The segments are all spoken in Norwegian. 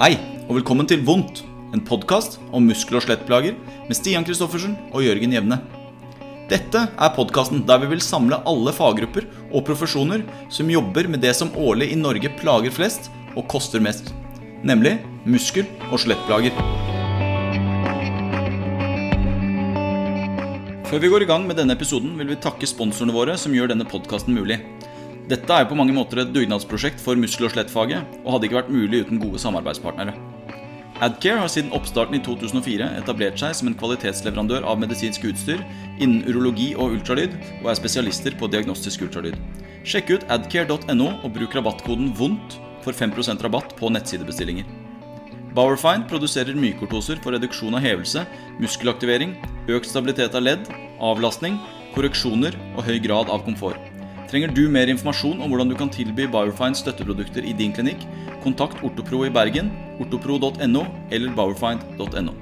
Hei, og velkommen til Vondt, en podkast om muskel- og skjelettplager med Stian Kristoffersen og Jørgen Jevne. Dette er podkasten der vi vil samle alle faggrupper og profesjoner som jobber med det som årlig i Norge plager flest og koster mest, nemlig muskel- og skjelettplager. Før vi går i gang med denne episoden, vil vi takke sponsorene våre som gjør denne podkasten mulig. Dette er på mange måter et dugnadsprosjekt for muskel- og skjelettfaget, og hadde ikke vært mulig uten gode samarbeidspartnere. Adcare har siden oppstarten i 2004 etablert seg som en kvalitetsleverandør av medisinsk utstyr innen urologi og ultralyd, og er spesialister på diagnostisk ultralyd. Sjekk ut adcare.no og bruk rabattkoden VONDT for 5% rabatt på nettsidebestillinger. Bowerfine produserer mykortoser for reduksjon av hevelse, muskelaktivering, økt stabilitet av ledd, avlastning, korreksjoner og høy grad av komfort. Trenger du mer informasjon om hvordan du kan tilby Biofine støtteprodukter i din klinikk, kontakt Ortopro i Bergen, ortopro.no eller biofine.no.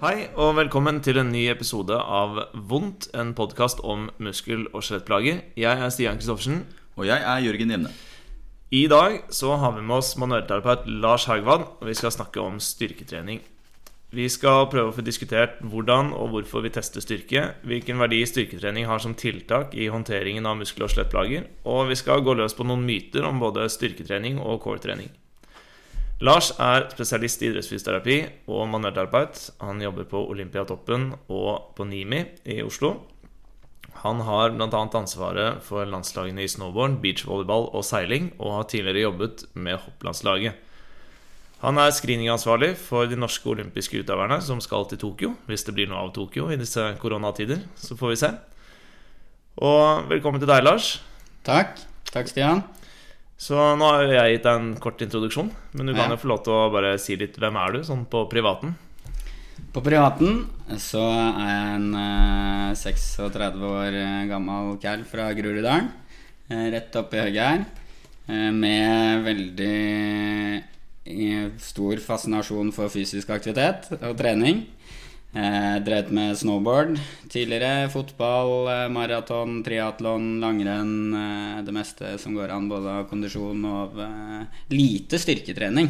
Hei og velkommen til en ny episode av Vondt, en podkast om muskel- og skjelettplager. Jeg er Stian Kristoffersen. Og jeg er Jørgen Jevne. I dag så har vi med oss manuellterapeut Lars Haugvad, og vi skal snakke om styrketrening. Vi skal prøve å få diskutert hvordan og hvorfor vi tester styrke, hvilken verdi styrketrening har som tiltak i håndteringen av muskel- og skjelettplager, og vi skal gå løs på noen myter om både styrketrening og core-trening. Lars er spesialist i idrettsfysioterapi og manuellterapeut. Han jobber på Olympiatoppen og på NIMI i Oslo. Han har bl.a. ansvaret for landslagene i snowboard, beachvolleyball og seiling, og har tidligere jobbet med hopplandslaget. Han er screeningansvarlig for de norske olympiske utøverne som skal til Tokyo. Hvis det blir noe av Tokyo i disse koronatider, så får vi se. Og velkommen til deg, Lars. Takk. Takk, Stian. Så nå har jeg gitt deg en kort introduksjon, men du kan Ja. jo få lov til å bare si litt hvem er du, sånn på privaten? På privaten så er jeg en eh, 36 år eh, gammel kall fra Groruddalen. eh, rett oppi høyre her. eh, med veldig eh, stor fascinasjon for fysisk aktivitet og trening. Eh, drevet med snowboard tidligere. Fotball, eh, maraton, triatlon, langrenn. Eh, det meste som går an, både av kondisjon og eh, lite styrketrening,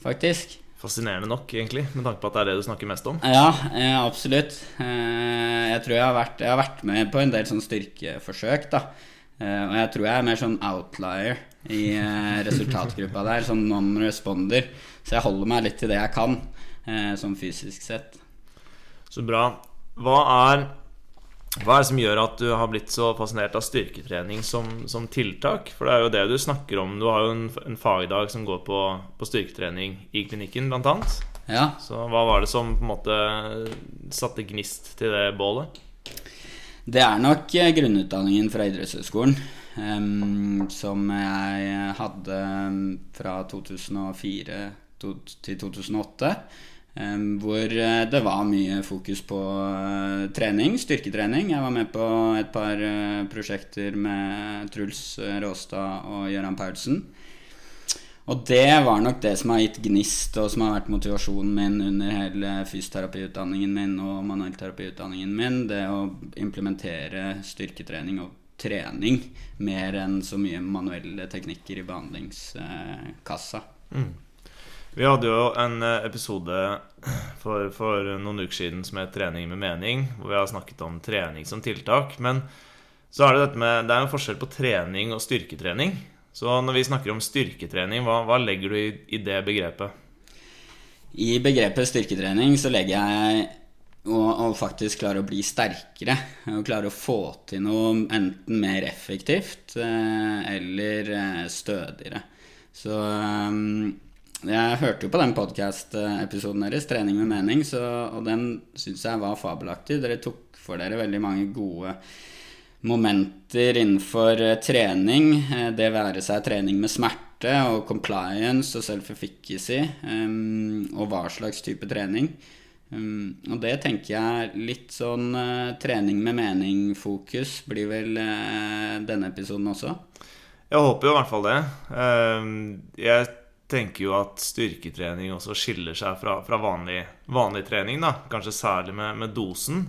faktisk. Fascinerende nok, egentlig, med tanke på at det er det du snakker mest om. Ja, eh, absolutt. Eh, jeg tror jeg har, vært, jeg har vært med på en del sånn styrkeforsøk, da. Eh, og jeg tror jeg er mer sånn outlier i eh, resultatgruppa der, som non-responder. Så jeg holder meg litt til det jeg kan, eh, sånn fysisk sett. Så bra. Hva er, hva er det som gjør at du har blitt så fascinert av styrketrening som, som tiltak? For det er jo det du snakker om. Du har jo en, en fagdag som går på, på styrketrening i klinikken, blant annet. Ja, Så hva var det som på en måte satte gnist til det bålet? Det er nok eh, grunnutdanningen fra idrettshøyskolen. Som jeg hadde fra 2004 to, til 2008. em, hvor eh, det var mye fokus på eh, trening, styrketrening. Jeg var med på et par eh, prosjekter med Truls Råstad og Gøran Paulsen. Og det var nok det som har gitt gnist, og som har vært motivasjonen min under hele fysioterapiutdanningen min og manuellterapiutdanningen min. Det å implementere styrketrening og trening mer enn så mye manuelle teknikker i behandlingskassa. Vi hadde jo en eh, episode for, for noen uker siden som het 'Trening med mening', hvor vi har snakket om trening som tiltak. Men så er det dette med Det er en forskjell på trening og styrketrening. Så når vi snakker om styrketrening, hva, hva legger du i, i det begrepet? I begrepet styrketrening så legger jeg å, og, faktisk klare å bli sterkere. Og klare å få til noe enten mer effektivt eh, eller eh, stødigere. Så eh, jeg hørte jo på den podkast-episoden deres, 'Trening med mening', så, og den syns jeg var fabelaktig. Dere tok for dere veldig mange gode momenter innenfor trening. Det være seg trening med smerte og compliance og self-efficacy, og hva slags type trening. Um, og det tenker jeg litt sånn uh, trening med mening-fokus blir vel uh, denne episoden også. Jeg håper jo i hvert fall det. Um, Jeg tenker jo at styrketrening også skiller seg fra, fra vanlig, vanlig trening, da. Kanskje særlig med, med dosen.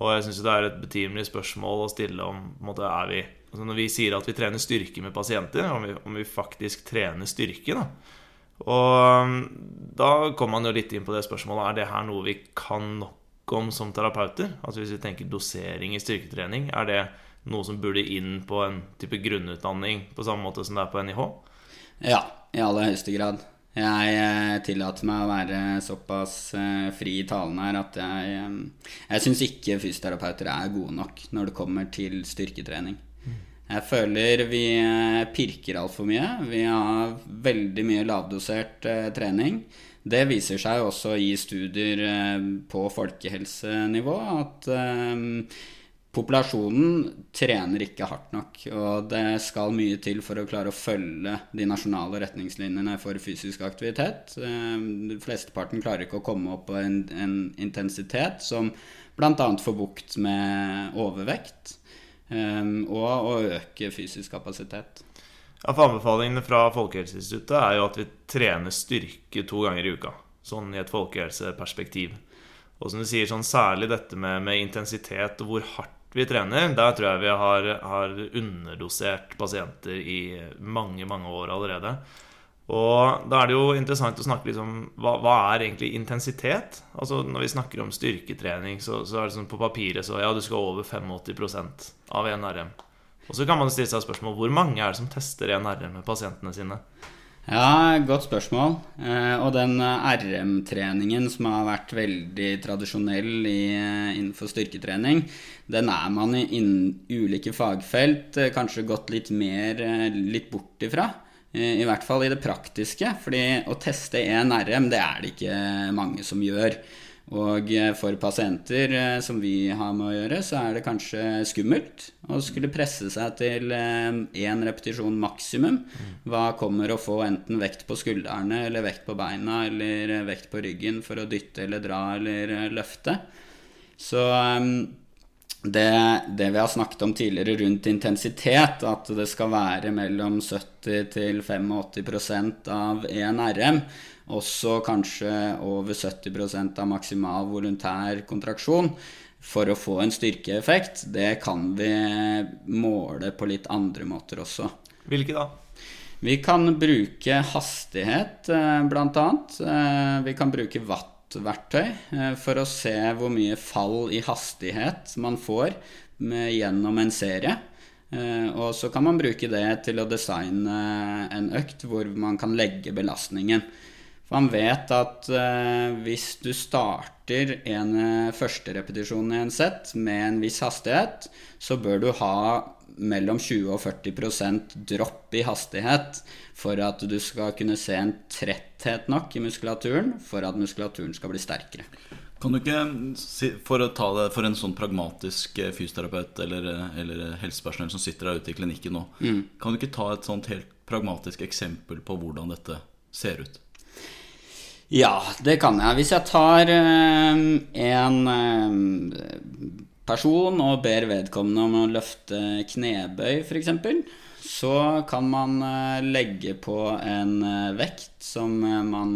Og jeg syns det er et betimelig spørsmål å stille om på en måte, er vi altså Når vi sier at vi trener styrke med pasienter, om vi, om vi faktisk trener styrke, da. Og um, da kommer man jo litt inn på det spørsmålet Er det her noe vi kan nok om som terapeuter. Altså Hvis vi tenker dosering i styrketrening, er det noe som burde inn på en type grunnutdanning på samme måte som det er på NIH? Ja, i aller høyeste grad. Jeg eh, tillater meg å være såpass eh, fri i talen her at jeg, eh, jeg syns ikke fysioterapeuter er gode nok når det kommer til styrketrening. Jeg føler vi pirker altfor mye. Vi har veldig mye lavdosert trening. Det viser seg også i studier på folkehelsenivå at Populasjonen trener ikke hardt nok, og det skal mye til for å klare å følge de nasjonale retningslinjene for fysisk aktivitet. Eh, flesteparten klarer ikke å komme opp på en, en intensitet som bl.a. får bukt med overvekt, eh, og å øke fysisk kapasitet. Ja, for Anbefalingene fra Folkehelseinstituttet er jo at vi trener styrke to ganger i uka. Sånn i et folkehelseperspektiv. Og som du sier, sånn særlig dette med, med intensitet og hvor hardt vi trener, der tror jeg vi har, har, underdosert pasienter i mange, mange år allerede. Og da er det jo interessant å snakke litt om hva, hva er egentlig intensitet? Altså Når vi snakker om styrketrening, så, så er det sånn på papiret så ja, du skal over 85% av NRM. Og så kan man stille seg spørsmål hvor mange er det som tester NRM med pasientene sine? Ja, godt spørsmål. Eh, og den eh, RM-treningen som har vært veldig tradisjonell eh, innenfor styrketrening, den er man innen ulike fagfelt kanskje gått litt mer litt bort ifra. I hvert fall i det praktiske. fordi å teste én RM, det er det ikke mange som gjør. Og eh, for pasienter eh, som vi har med å gjøre, så er det kanskje skummelt å skulle presse seg til én eh, repetisjon maksimum. Hva kommer å få enten vekt på skuldrene eller vekt på beina eller vekt på ryggen for å dytte eller dra eller løfte. Så det, det, vi har snakket om tidligere rundt intensitet, at det skal være mellom 70 til 85% av én RM, også kanskje over 70% av maksimal volontær kontraksjon for å få en styrkeeffekt, det kan vi måle på litt andre måter også. Hvilke da? Vi kan bruke hastighet, eh, bl.a. Eh, vi kan bruke watt-verktøy eh, for å se hvor mye fall i hastighet man får gjennom en serie. Og så kan man bruke det til å designe en økt hvor man kan legge belastningen. For Man vet at uh, hvis du starter en første repetisjon i en sett med en viss hastighet, så bør du ha mellom 20 og 40% dropp i hastighet for at du skal kunne se en tretthet nok i muskulaturen for at muskulaturen skal bli sterkere. Kan du ikke, for, å ta det, for en sånn pragmatisk eh, fysioterapeut eller, eller helsepersonell som sitter der ute i klinikken nå, mm. kan du ikke ta et sånt helt pragmatisk eksempel på hvordan dette ser ut? Ja, det kan jeg. Hvis jeg tar eh, en eh, person og ber vedkommende om å løfte knebøy, f.eks., så kan man eh, legge på en vekt som man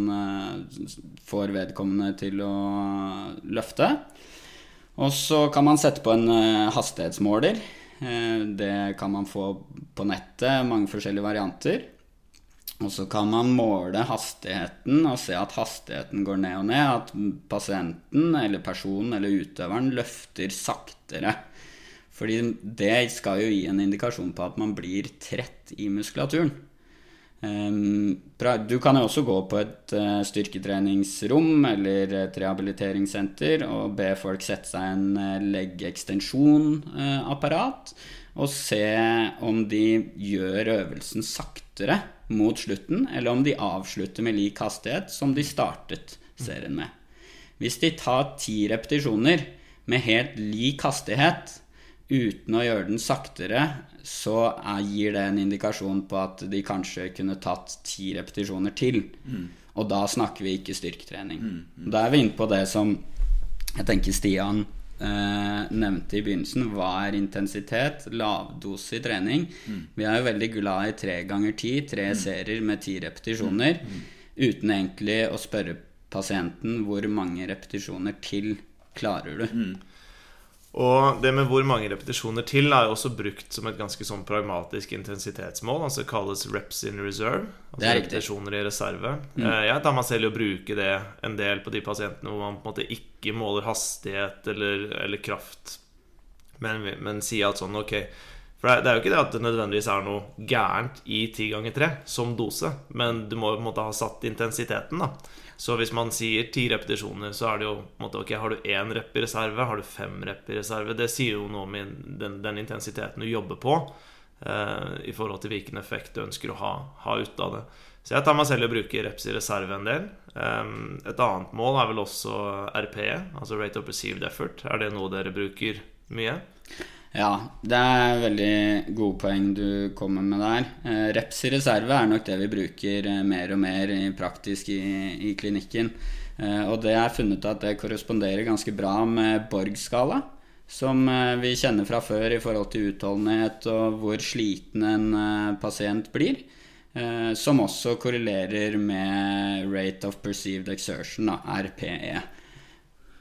får vedkommende til å løfte. Og så kan man sette på en hastighetsmåler. Det kan man få på nettet, mange forskjellige varianter. Og så kan man måle hastigheten og se at hastigheten går ned og ned. At pasienten eller personen eller utøveren løfter saktere. Fordi det skal jo gi en indikasjon på at man blir trett i muskulaturen. Ehm, du kan jo også gå på et eh, styrketreningsrom eller et rehabiliteringssenter og be folk sette seg en eh, leggekstensjonapparat og se om de gjør øvelsen saktere mot slutten, eller om de avslutter med lik hastighet som de startet serien med. Hvis de tar ti repetisjoner med helt lik hastighet uten å gjøre den saktere, så gir det en indikasjon på at de kanskje kunne tatt ti repetisjoner til. Mm. Og da snakker vi ikke styrketrening. Mm. Mm. Da er vi inne på det som jeg tenker Stian eh, nevnte i begynnelsen, hva er intensitet? Lavdose i trening. Mm. Vi er jo veldig glad i tre ganger ti, tre mm. serier med ti repetisjoner, mm. mm. uten egentlig å spørre pasienten hvor mange repetisjoner til klarer du. Og det med hvor mange repetisjoner til er jo også brukt som et ganske sånn pragmatisk intensitetsmål. Altså det kalles reps in reserve. Altså repetisjoner i reserve. Mm. Eh, jeg tar meg selv i å bruke det en del på de pasientene hvor man på en måte ikke måler hastighet eller, eller kraft, men, men sier alt sånn Ok, for det er jo ikke det at det nødvendigvis er noe gærent i 10 ganger 3 som dose, men du må på en måte ha satt intensiteten, da. Så hvis man sier ti repetisjoner, så er det jo måte, ok, Har du én rep i reserve? Har du fem rep i reserve? Det sier jo noe om den, den intensiteten du jobber på, eh, i forhold til hvilken effekt du ønsker å ha, ha ut av det. Så jeg tar meg selv i å bruke reps i reserve en del. Eh, et annet mål er vel også RPE, altså Rate of Perceived Effort. Er det noe dere bruker mye? Ja, det er veldig gode poeng du kommer med der. Eh, reps i reserve er nok det vi bruker eh, mer og mer praktisk i, i klinikken. Eh, og det er funnet at det korresponderer ganske bra med Borg-skala. Som vi kjenner fra før i forhold til utholdenhet og hvor sliten en pasient blir. Som også korrelerer med rate of perceived exertion, RPE.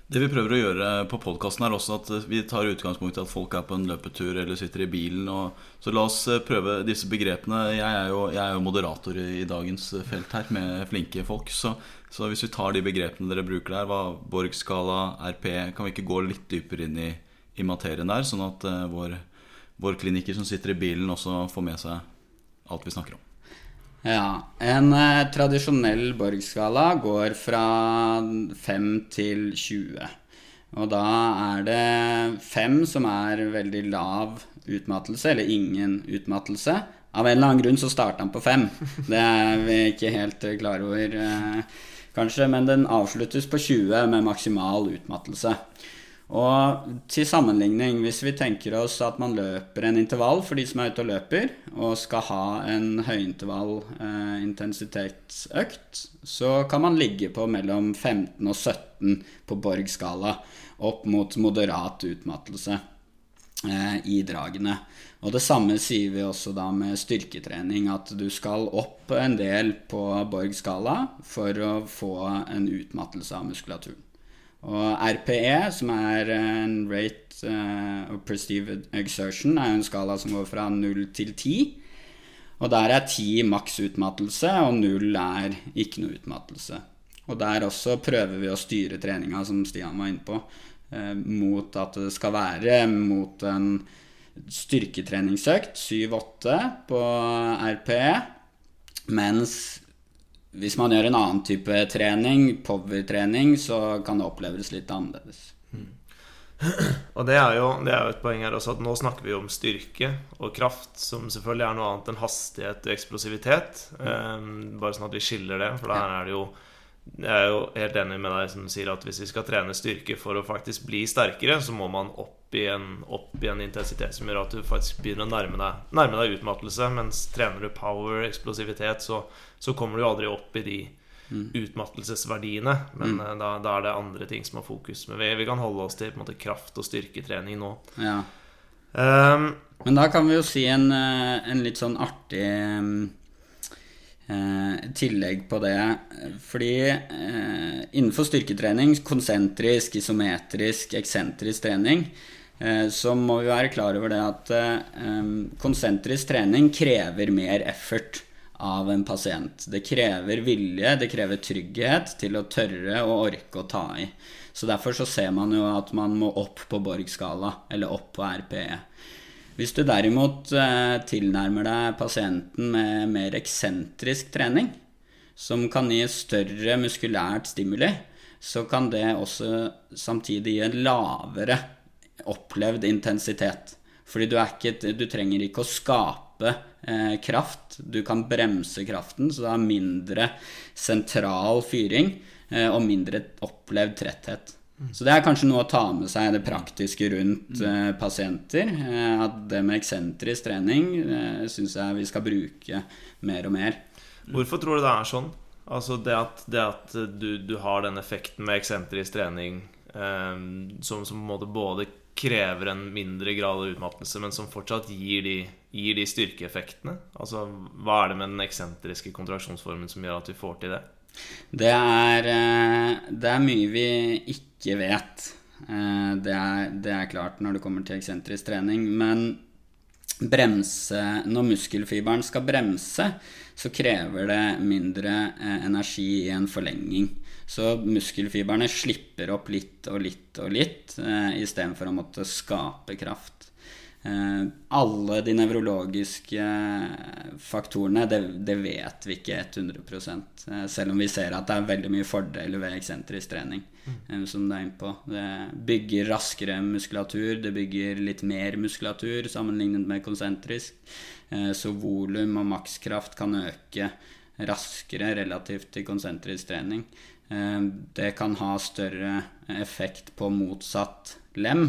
Det vi prøver å gjøre på podkasten, er også at vi tar utgangspunkt i at folk er på en løpetur eller sitter i bilen. Og, så la oss eh, prøve disse begrepene. Jeg er jo, jeg er jo moderator i, i, dagens felt her med flinke folk. Så, så, hvis vi tar de begrepene dere bruker der, hva Borg-skala, RP Kan vi ikke gå litt dypere inn i, i materien der, sånn at uh, vår, vår kliniker som sitter i bilen, også får med seg alt vi snakker om? Ja. En eh, tradisjonell Borg-skala går fra 5 til 20. Og da er det 5 som er veldig lav utmattelse, eller ingen utmattelse. Av en eller annen grunn så starter han på 5. Det er vi ikke helt klar over, eh, kanskje. Men den avsluttes på 20 med maksimal utmattelse. Og til sammenligning, hvis vi tenker oss at man løper en intervall for de som er ute og løper, og skal ha en høyintervall eh, intensitetsøkt, så kan man ligge på mellom 15 og 17 på Borg-skala, opp mot moderat utmattelse eh, i dragene. Og det samme sier vi også da med styrketrening, at du skal opp en del på Borg-skala for å få en utmattelse av muskulaturen. Og RPE, som er en rate uh, of perceived exertion, er en skala som går fra 0 til 10. Og der er 10 maks utmattelse, og 0 er ikke noe utmattelse. Og der også prøver vi å styre treninga, som Stian var inne på, uh, mot at det skal være mot en styrketreningsøkt, 7-8 på RPE, mens hvis man gjør en annen type trening, power-trening, så kan det oppleves litt annerledes. Mm. Og det er, jo, det er, jo, et poeng her også at nå snakker vi om styrke og kraft, som selvfølgelig er noe annet enn hastighet og eksplosivitet. Mm. Um, bare sånn at vi skiller det, for der er det jo jeg er jo helt enig med deg som sier at hvis vi skal trene styrke for å faktisk bli sterkere, så må man opp i en, opp i en intensitet som gjør at du faktisk begynner å nærme deg, nærme deg utmattelse. Mens trener du power, eksplosivitet, så, så kommer du aldri opp i de mm. utmattelsesverdiene. Men mm. Eh, da, da, er det andre ting som har fokus. Men vi, vi kan holde oss til måte, kraft- og styrketrening nå. Ja. Um, Men da kan vi jo si en, eh, en litt sånn artig Eh, tillegg på det. Fordi eh, innenfor styrketrening, konsentrisk, isometrisk, eksentrisk trening, eh, så må vi være klar over det at eh, konsentrisk trening krever mer effort av en pasient. Det krever vilje, det krever trygghet til å tørre og orke å ta i. Så Derfor så ser man jo at man må opp på Borg-skala, eller opp på RPE. Hvis du derimot eh, tilnærmer deg pasienten med mer eksentrisk trening, som kan gi større muskulært stimuli, så kan det også samtidig gi en lavere opplevd intensitet. Fordi du, ikke, du trenger ikke å skape eh, kraft, du kan bremse kraften, så det er mindre sentral fyring eh, og mindre opplevd tretthet. Så det er kanskje noe å ta med seg det praktiske rundt uh, pasienter. Uh, at det med eksentrisk trening eh, syns jeg vi skal bruke mer og mer. Hvorfor tror du det er sånn? Altså det at, det at du, du, har den effekten med eksentrisk trening um, som, som både krever en mindre grad av utmattelse, men som fortsatt gir de, gir de styrkeeffektene? Altså hva er det med den eksentriske kontraksjonsformen som gjør at vi får til det? Det er, det er mye vi ikke vet. Eh, det er, det er klart når det kommer til eksentrisk trening. Men bremse Når muskelfiberen skal bremse, så krever det mindre eh, energi i en forlenging. Så muskelfibrene slipper opp litt og litt og litt, eh, istedenfor å måtte skape kraft. Eh, alle de nevrologiske faktorene, det, det, vet vi ikke 100 eh, Selv om vi ser at det er veldig mye fordeler ved eksentrisk trening. Mm. Som det er innpå. Det bygger raskere muskulatur, det bygger litt mer muskulatur sammenlignet med konsentrisk. Så volum og makskraft kan øke raskere relativt til konsentrisk trening. Det kan ha større effekt på motsatt lem.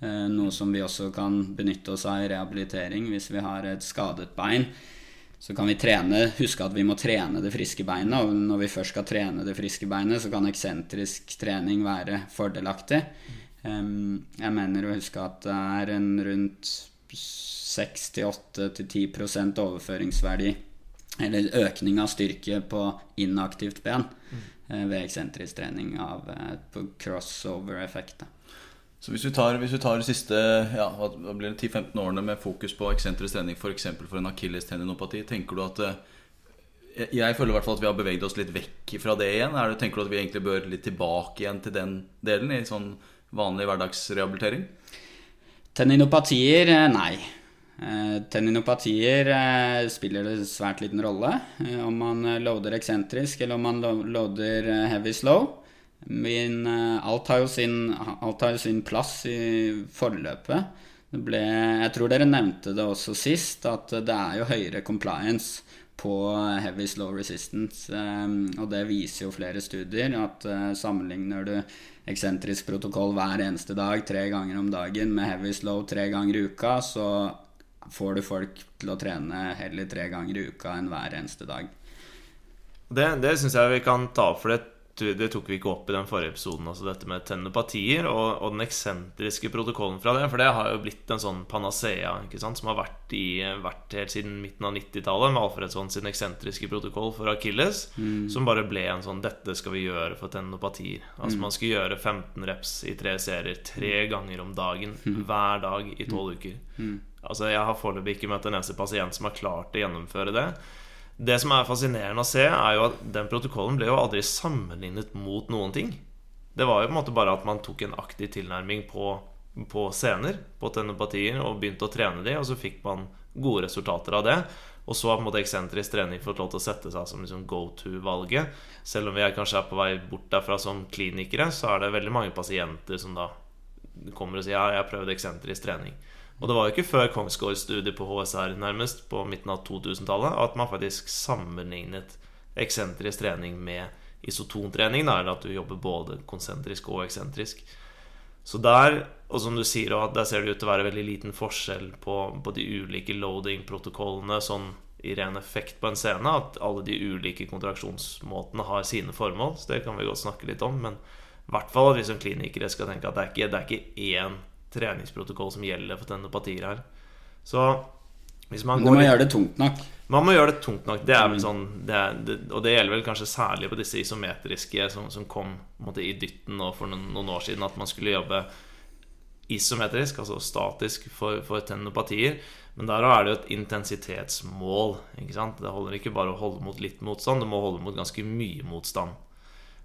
Eh, noe som vi også kan benytte oss av i rehabilitering hvis vi har et skadet bein. Så kan vi trene, huske at vi må trene det friske beinet. Og når vi først skal trene det friske beinet, så kan eksentrisk trening være fordelaktig. Jeg mener å huske at det er en rundt 6-8-10% overføringsverdi, eller økning av styrke på inaktivt ben eh, ved eksentrisk trening av eh, crossover-effekt. Så hvis vi tar, hvis vi tar de siste ja, 10-15 årene med fokus på eksentrisk trening, f.eks. For, for en akillestendinopati, tenker du at eh, Jeg føler i hvert fall at vi har beveget oss litt vekk fra det igjen. Det, tenker du at vi egentlig bør litt tilbake igjen til den delen i sånn vanlig hverdagsrehabilitering? Tendinopatier, eh, nei. Eh, tendinopatier spiller svært liten rolle om man loader eksentrisk eller om man loader heavy slow. Min, eh, alt, har sin, alt, har jo sin, plass i forløpet. Ble, jeg tror dere nevnte det også sist, at det er jo høyere compliance på heavy slow resistance. Um, og det viser jo flere studier at sammenligner du eksentrisk protokoll hver eneste dag tre ganger om dagen med heavy slow tre ganger i uka, så får du folk til å trene heller tre ganger i uka enn hver eneste dag. Det, det syns jeg vi kan ta opp, for det det tok vi ikke opp i den forrige episoden, altså dette med tendopatier og, og, den eksentriske protokollen fra det. For det har jo blitt en sånn panacea ikke sant, som har vært, i, vært helt siden midten av 90-tallet, med Alfredsson sin eksentriske protokoll for Akilles, mm. som bare ble en sånn 'Dette skal vi gjøre for tendopatier'. Altså mm. Man skal gjøre 15 reps i tre serier tre mm. ganger om dagen mm. hver dag i tolv uker. Mm. Altså Jeg har foreløpig ikke møtt en eneste pasient som har klart å gjennomføre det. Det som er fascinerende å se, er jo at den protokollen ble jo aldri sammenlignet mot noen ting. Det var jo på en måte bare at man tok en aktiv tilnærming på, på scener, på tenopatier, og begynte å trene de, og så fikk man gode resultater av det. Og så har på en måte eksentrisk trening fått lov til å sette seg som liksom go to-valget. Selv om vi er kanskje er på vei bort derfra som klinikere, så er det veldig mange pasienter som da kommer og sier ja, jeg har prøvd eksentrisk trening. Og det var jo ikke før Kongsgårds studie på HSR nærmest på midten av 2000-tallet at man faktisk sammenlignet eksentrisk trening med isotontrening, eller at du jobber både konsentrisk og eksentrisk. Så der, og som du sier, der ser det ut til å være veldig liten forskjell på, på de ulike loading-protokollene sånn i ren effekt på en scene. At alle de ulike kontraksjonsmåtene har sine formål. Så det kan vi godt snakke litt om. Men i hvert fall at vi som klinikere skal tenke at det er ikke, det er ikke én treningsprotokoll som gjelder for tennopatier her. Så hvis man går Du må gjøre det tungt nok. Man må gjøre det tungt nok. Det er vel mm. sånn det er, det, Og det gjelder vel kanskje særlig på disse isometriske som, som kom måte, i dytten nå for noen, noen, år siden, at man skulle jobbe isometrisk, altså statisk, for, for tenopatier. Men der er det jo et intensitetsmål. Det holder ikke bare å holde mot litt motstand, du må holde mot ganske mye motstand.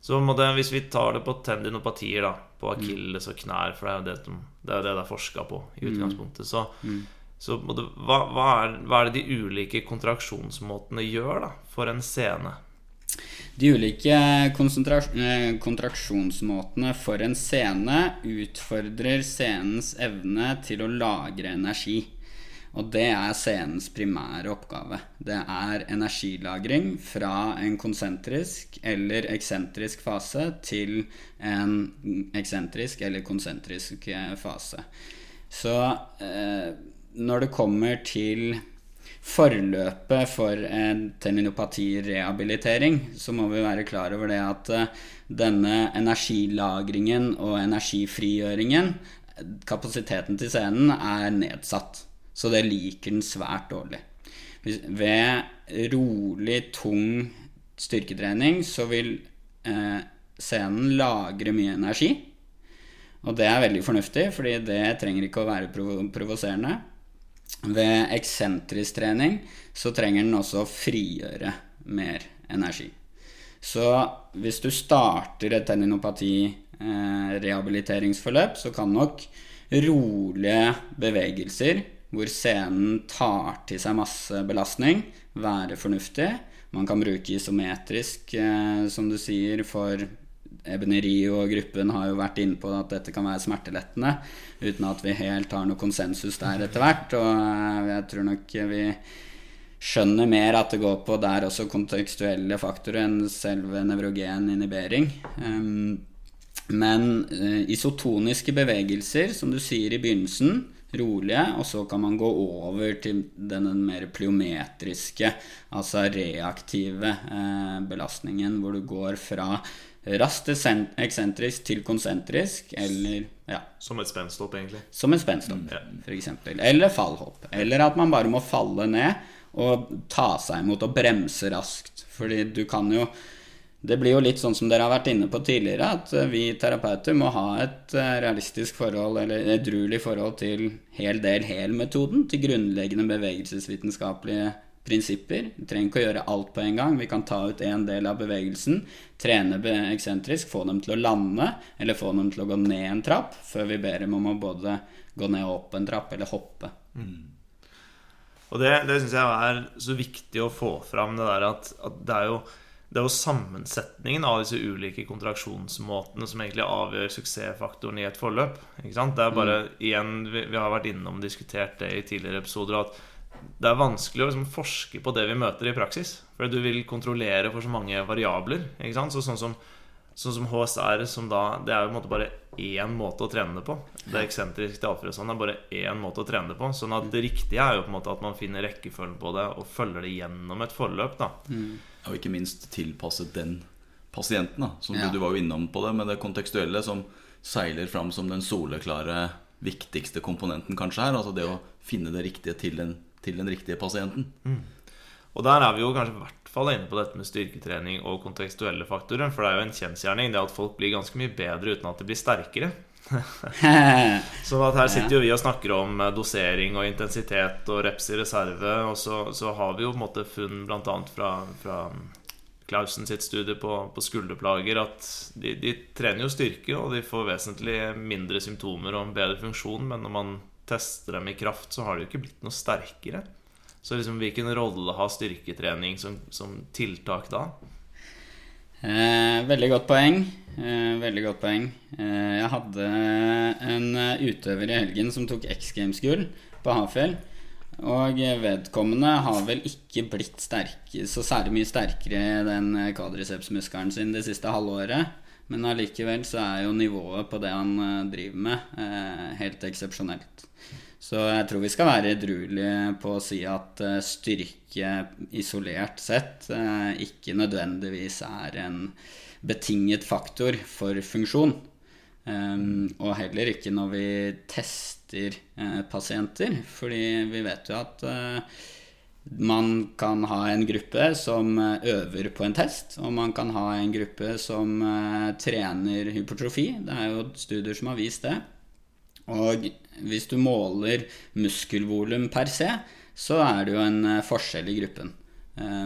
Så det, hvis vi tar det på tendinopatier, da, på akilles og knær, for det er jo det, som, det, er det er forska på i mm. utgangspunktet, så, mm. så det, hva, hva, er, hva, er, det de ulike kontraksjonsmåtene gjør da, for en scene? De ulike eh, kontraksjonsmåtene for en scene utfordrer scenens evne til å lagre energi. Og det er scenens primære oppgave. Det er energilagring fra en konsentrisk eller eksentrisk fase til en eksentrisk eller konsentrisk fase. Så eh, når det kommer til forløpet for en teninopati-rehabilitering, så må vi være klar over det at eh, denne energilagringen og energifrigjøringen, kapasiteten til scenen, er nedsatt. Så det liker den svært dårlig. Ved rolig, tung styrketrening så vil eh, scenen lagre mye energi. Og det er veldig fornuftig, fordi det trenger ikke å være provo provoserende. Ved eksentrisk trening så trenger den også å frigjøre mer energi. Så hvis du starter et tenninopati-rehabiliteringsforløp, så kan nok rolige bevegelser hvor scenen tar til seg masse belastning, være fornuftig. Man kan bruke isometrisk, eh, som du sier, for Ebenerio og gruppen har jo vært inne på at dette kan være smertelettende, uten at vi helt har noe konsensus der etter hvert. Og eh, jeg tror nok vi skjønner mer at det går på der også kontekstuelle faktorer enn selve nevrogen inhibering. Um, men uh, isotoniske bevegelser, som du sier i begynnelsen, rolige, og så kan man gå over til den mer plyometriske, altså reaktive eh, belastningen, hvor du går fra raskt eksentrisk til konsentrisk, eller ja. Som et spensthopp, egentlig? Som et spensthopp, mm, f.eks. Eller fallhopp. Eller at man bare må falle ned og ta seg imot og bremse raskt. Fordi du kan jo Det blir jo litt sånn som dere har vært inne på tidligere, at eh, vi terapeuter må ha et eh, realistisk forhold, eller edruelig forhold til hel del hel-metoden, til grunnleggende bevegelsesvitenskapelige prinsipper. Vi trenger ikke å gjøre alt på en gang. Vi kan ta ut en del av bevegelsen, trene eksentrisk, få dem til å lande, eller få dem til å gå ned en trapp, før vi ber dem om å både gå ned og opp en trapp, eller hoppe. Mm. Og det, det syns jeg er så viktig å få fram, det der at, at det er jo det er jo sammensetningen av disse ulike kontraksjonsmåtene som egentlig avgjør suksessfaktoren i et forløp. Det er bare, mm. igjen, vi, vi, har vært innom og diskutert det i tidligere episoder, at det er vanskelig å liksom forske på det vi møter i praksis. For du vil kontrollere for så mange variabler. Så sånn som Sånn som HSR, som da Det er jo på en måte bare én måte å trene det på. Det eksentriske eksentrisk til sånn, er bare én måte å trene det på. Sånn at det riktige er jo på en måte at man finner rekkefølgen på det og følger det gjennom et forløp. da mm. Og ikke minst tilpasset den pasienten, da som ja. du, du var jo innom på det, med det kontekstuelle som seiler fram som den soleklare viktigste komponenten kanskje her. Altså det å finne det riktige til den, til den riktige pasienten. Mm. Og der er vi jo kanskje vært fall inne på dette med styrketrening og kontekstuelle faktorer. For det er jo en kjensgjerning det at folk blir ganske mye bedre uten at de blir sterkere. så her sitter jo vi og snakker om eh, dosering og intensitet og reps i reserve. Og så, så har vi jo på en måte funn bl.a. fra, fra Klausen sitt studie på, på skulderplager at de, de, trener jo styrke, og de får vesentlig mindre symptomer og en bedre funksjon, men når man tester dem i kraft, så har de jo ikke blitt noe sterkere. Så liksom, hvilken rolle har styrketrening som, som tiltak da? Eh, veldig godt poeng. Eh, veldig godt poeng. Eh, jeg hadde en utøver i helgen som tok X Games-gull på Hafjell. Og vedkommende har vel ikke blitt sterk, så særlig mye sterkere den kvadricepsmuskelen sin det siste halvåret. Men allikevel så er jo nivået på det han eh, driver med, eh, helt eksepsjonelt. Så jeg tror vi skal være edruelige på å si at eh, styrke isolert sett eh, ikke nødvendigvis er en betinget faktor for funksjon. Um, og heller ikke når vi tester uh, pasienter, fordi vi vet jo at uh, man kan ha en gruppe som øver på en test, og man kan ha en gruppe som trener hypertrofi. Det er jo studier som har vist det. Og hvis du måler muskelvolum per se, så er det jo en eh, forskjell i gruppen eh,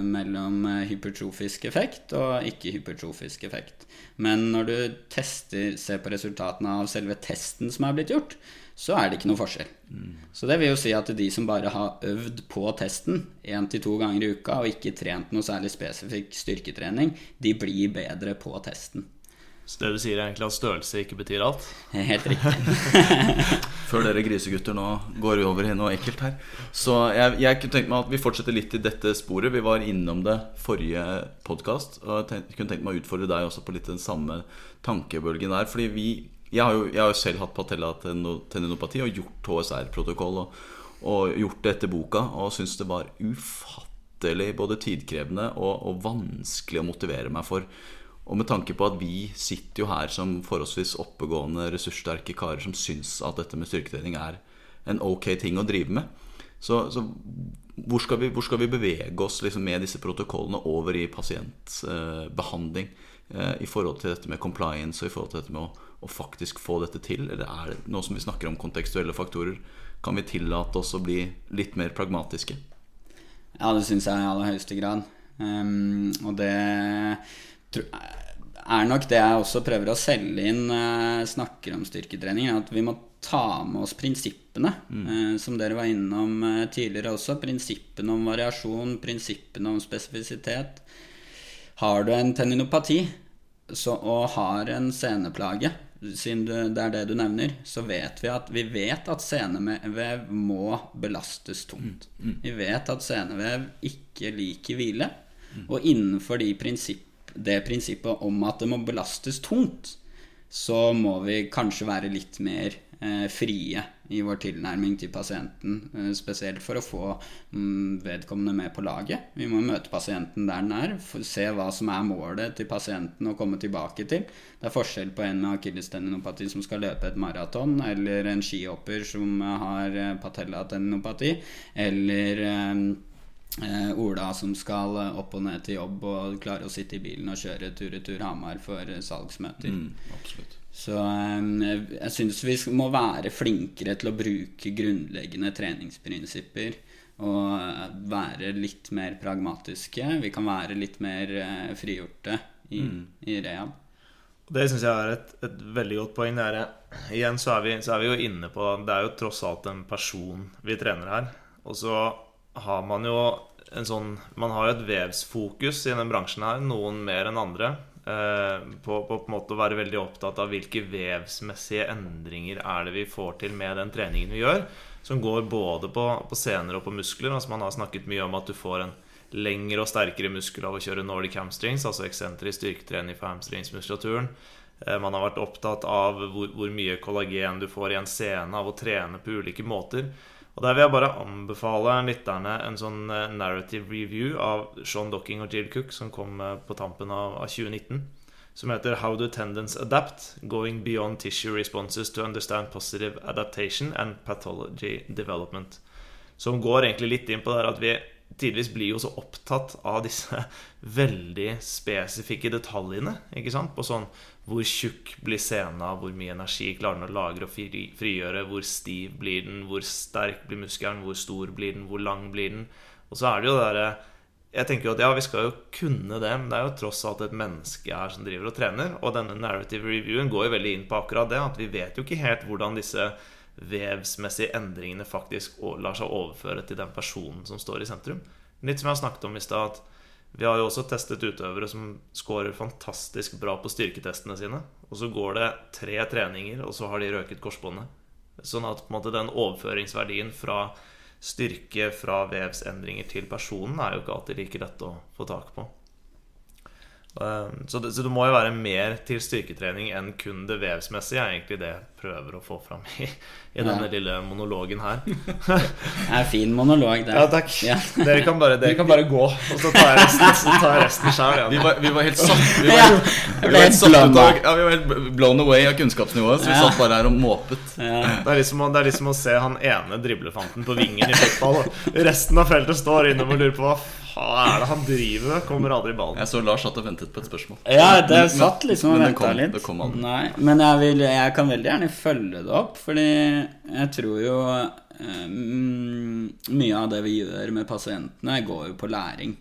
mellom eh, hypertrofisk effekt og ikke-hypertrofisk effekt. Men når du tester, ser på resultatene av selve testen som er blitt gjort, så er det ikke noe forskjell. Mm. Så det vil jo si at de som bare har øvd på testen én til to ganger i uka og ikke trent noe særlig spesifikk styrketrening, de blir bedre på testen. Så det du sier, er egentlig at størrelse ikke betyr alt? Helt riktig. Før dere grisegutter nå går over i noe ekkelt her. Så jeg, jeg kunne tenkt meg at vi fortsetter litt i dette sporet. Vi var innom det forrige podkast. Og jeg kunne tenkt meg å utfordre deg også på litt den samme tankebølgen der. Fordi vi jeg har, jo, jeg har jo selv hatt patella tendinopati og gjort HSR-protokoll og, og, gjort det etter boka, og syns det var ufattelig både tidkrevende og, og vanskelig å motivere meg for. Og med tanke på at vi sitter jo her som forholdsvis oppegående, ressurssterke karer som syns at dette med styrketrening er en ok ting å drive med. Så, så hvor, skal vi, hvor, skal vi, bevege oss liksom med disse protokollene over i pasientbehandling? eh, i forhold til dette med compliance og i forhold til dette med å, å faktisk få dette til? Eller er det nå som vi snakker om kontekstuelle faktorer, kan vi tillate oss å bli litt mer pragmatiske? Ja, det syns jeg i aller høyeste grad. Um, og det er nok det jeg også prøver å selge inn snakker om styrketrening. At vi må ta med oss prinsippene, mm. uh, som dere var innom uh, tidligere også. Prinsippene om variasjon, prinsippene om spesifisitet. Har du en tenninopati så, og har en seneplage, siden du, det er det du nevner, så vet vi at vi vet at senevev må belastes tungt. Mm. Mm. Vi vet at senevev ikke liker hvile. Mm. Og innenfor de prinsipp, det prinsippet om at det må belastes tungt, så må vi kanskje være litt mer eh, frie i vår tilnærming til pasienten. Eh, spesielt for å få mm, vedkommende med på laget. Vi må møte pasienten der den er, se hva som er målet til pasienten å komme tilbake til. Det er forskjell på en med akillestendinopati som skal løpe et maraton, eller en skihopper som har eh, patellatenninopati, eller eh, Ola som skal opp og ned til jobb og klare å sitte i bilen og kjøre tur-retur Hamar for salgsmøter. Mm. Så eh, jeg syns vi må være flinkere til å bruke grunnleggende treningsprinsipper. Og eh, være litt mer pragmatiske. Vi kan være litt mer eh, frigjorte i, mm. i rehab. Det syns jeg er et, et, veldig godt poeng. Er, igjen så er, vi, så er, vi, jo inne på Det er jo tross alt en person vi trener her. Og så har man jo en sånn Man har jo et vevsfokus i denne bransjen her, noen mer enn andre. Eh, på, på, en måte å være veldig opptatt av hvilke vevsmessige endringer er det vi får til med den treningen vi gjør, som går både på, på sener og på muskler. Altså Man har snakket mye om at du får en lengre og sterkere muskel av å kjøre Nordic hamstrings, altså eksentrisk styrketrening for hamstringsmuskulaturen. Eh, man har vært opptatt av hvor, hvor mye kollagen du får i en sene av å trene på ulike måter. Og Der vil jeg bare anbefale lytterne en sånn eh, narrative review av Sean Docking og Jill Cook, som kom eh, på tampen av, 2019. Som heter 'How do tendons adapt? Going beyond tissue responses to understand positive adaptation and pathology development'. Som går egentlig litt inn på det at vi tidvis blir jo så opptatt av disse veldig spesifikke detaljene. ikke sant? På sånn hvor tjukk blir sena, hvor mye energi klarer den å lagre og frigjøre, hvor stiv blir den, hvor sterk blir muskelen, hvor stor blir den, hvor lang blir den. Og så er det jo det derre Jeg tenker jo at ja, vi skal jo kunne det, men det er jo tross alt et menneske her som driver og trener. Og denne narrative reviewen går jo veldig inn på akkurat det, at vi vet jo ikke helt hvordan disse vevsmessige endringene faktisk lar seg overføre til den personen som står i sentrum. Litt som jeg har snakket om i stad, at vi har jo også testet utøvere som scorer fantastisk bra på styrketestene sine. Og så går det tre treninger, og så har de røket korsbåndet. Sånn at måte den overføringsverdien fra styrke fra vevsendringer til personen er jo ikke alltid like lett å få tak på. Ehm, så det, så det, må jo være mer til styrketrening enn kun det vevsmessige. er egentlig det jeg prøver å få fram i, i denne ja. lille monologen her. det er fin monolog, det. Ja, takk. Ja. Dere, kan bare, dere, kan bare, gå, og så tar jeg resten, så tar jeg resten sjøl. Ja. Vi, vi, var helt satt Vi var, vi var helt, satt vi var helt blown away av kunnskapsnivået, så vi satt bare her og måpet. Det er, liksom, det, er liksom å se han ene driblefanten på vingen i fotball, og resten av feltet står innom og lurer på hva hva er det han driver med? Kommer aldri i ballen. Jeg så Lars satt og ventet på et spørsmål. Ja, det satt liksom og venta litt. Det kom Nei, men jeg, vil, jeg, kan veldig gjerne følge det opp, fordi jeg tror jo um, Mye av det vi gjør med pasientene, går jo på læring.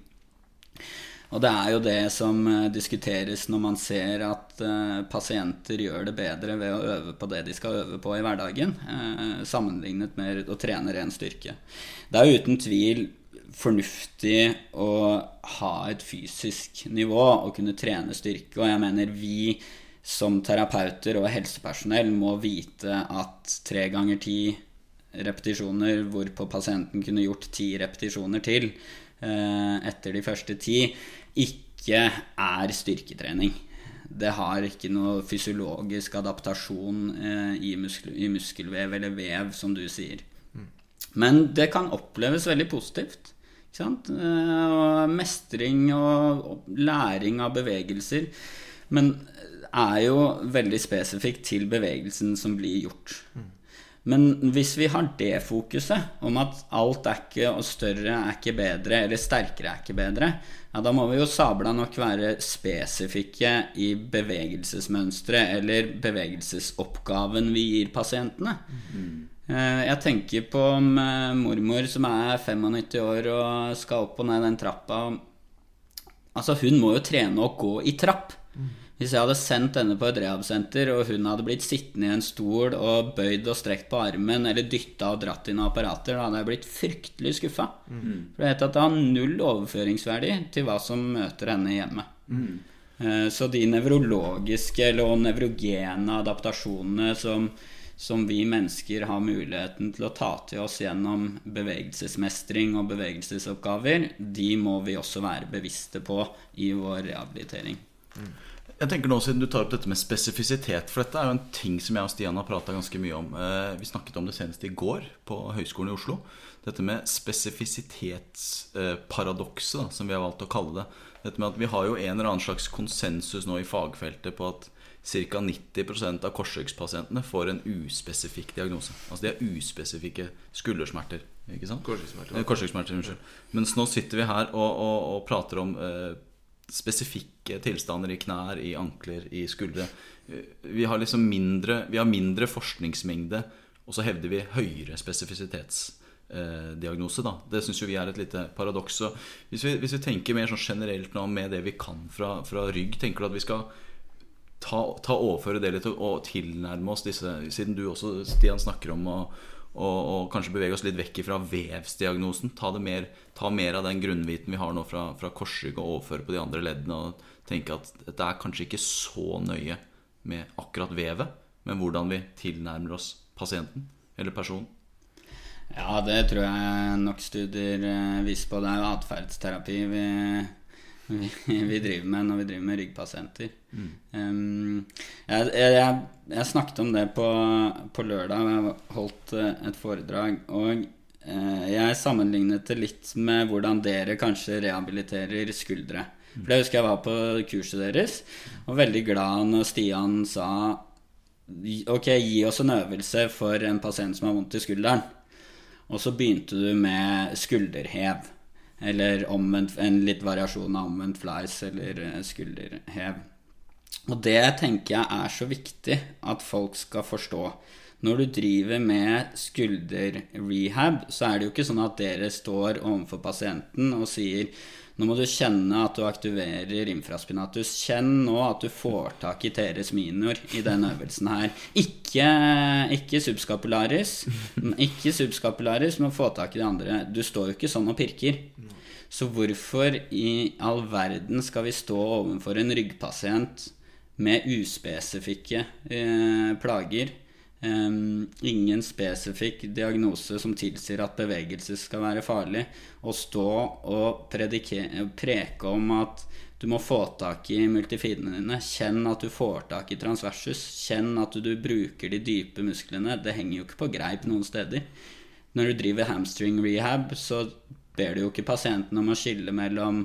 Og det er jo det som uh, diskuteres når man ser at uh, pasienter gjør det bedre ved å øve på det de skal øve på i hverdagen, uh, sammenlignet med å trene ren styrke. Det er uten tvil fornuftig å ha et fysisk nivå og kunne trene styrke. Og jeg mener vi som terapeuter og helsepersonell må vite at tre ganger ti repetisjoner hvorpå pasienten kunne gjort ti repetisjoner til eh, etter de første ti, ikke er styrketrening. Det har ikke noe fysiologisk adaptasjon eh, i, muskel, i muskelvev eller vev, som du sier. Mm. Men det kan oppleves veldig positivt. Eh, og mestring og læring av bevegelser. Men er jo veldig spesifikt til bevegelsen som blir gjort. Men hvis vi har det fokuset, om at alt er ikke og større er ikke bedre, eller sterkere er ikke bedre, ja, da må vi jo sabla nok være spesifikke i bevegelsesmønstre eller bevegelsesoppgaven vi gir pasientene. Eh, Jeg tenker på eh, mormor som er 95 år og skal opp og ned den trappa. Altså, hun må jo trene å gå i trapp. Hvis jeg hadde sendt henne på et rehabsenter, og hun hadde blitt sittende i en stol og bøyd og strekt på armen, eller dytta og dratt inn apparater, da hadde jeg blitt fryktelig skuffa. For jeg vet at det har null overføringsverdi til hva som møter henne hjemme. Eh, Så de nevrologiske eller og nevrogene adaptasjonene som, som vi mennesker har muligheten til å ta til oss gjennom bevegelsesmestring og bevegelsesoppgaver, de må vi også være bevisste på i vår rehabilitering. Jeg tenker nå Siden du tar opp dette med spesifisitet For dette er jo en ting som jeg og Stian har prata ganske mye om. Eh, Vi snakket om det senest i går på Høgskolen i Oslo. Dette med spesifisitetsparadokset, som vi har valgt å kalle det. Dette med at Vi har jo en eller annen slags konsensus nå i fagfeltet på at ca. 90% av korsryggspasientene får en uspesifikk diagnose. Altså de har uspesifikke skuldersmerter. Ikke sant? Korsryggsmerter. Eh, unnskyld. Mens nå sitter vi her og, og, og prater om eh, spesifikke tilstander i knær, i ankler, i skuldre. Eh, Vi har liksom mindre, vi har mindre forskningsmengde, og så hevder vi høyere spesifisitetsdiagnose. da. Det syns vi er et lite paradoks. Hvis vi, hvis vi tenker mer sånn generelt nå med det vi kan fra, fra rygg, tenker du at vi skal ta, ta overføre det litt og, og tilnærme oss disse Siden du også, Stian, snakker om å og, og kanskje bevege oss litt vekk fra vevsdiagnosen. Ta, mer, ta mer av den grunnviten vi har nå fra, fra korsrygg, og overføre på de andre leddene. Og tenke at det er kanskje ikke så nøye med akkurat vevet, men hvordan vi tilnærmer oss pasienten eller personen. Ja, det tror jeg nok studier eh, viser på. Det er jo atferdsterapi vi, vi, vi driver med når vi driver med ryggpasienter. Um, jeg, jeg, jeg snakket om det på, på lørdag. Jeg holdt eh, et foredrag. Og eh, jeg sammenlignet det litt med hvordan dere kanskje rehabiliterer skuldre. For det husker jeg var på kurset deres, og veldig glad når Stian sa Ok, gi oss en øvelse for en pasient som har vondt i skulderen. Og så begynte du med skulderhev. Eller omvendt, en litt variasjon av omvendt flies eller eh, skulderhev. Og det tenker jeg er så viktig at folk skal forstå. Når du driver med skulderrehab, så er det jo ikke sånn at dere står overfor pasienten og sier nå må du kjenne at du aktiverer infraspinatus. Kjenn nå at du får tak i teres minor i den øvelsen her. Ikke, ikke subskapularis. Ikke subskapularis, men få tak i de andre. Du står jo ikke sånn og pirker. Så hvorfor i all verden skal vi stå overfor en ryggpasient med uspesifikke eh, plager? Um, ingen spesifikk diagnose som tilsier at bevegelse skal være farlig. Å stå og predike- preke om at du må få tak i multifidene dine. Kjenn at du får tak i transversus. Kjenn at du bruker de dype musklene. Det henger jo ikke på greip noen steder. Når du driver hamstring rehab, så ber du jo ikke pasienten om å skille mellom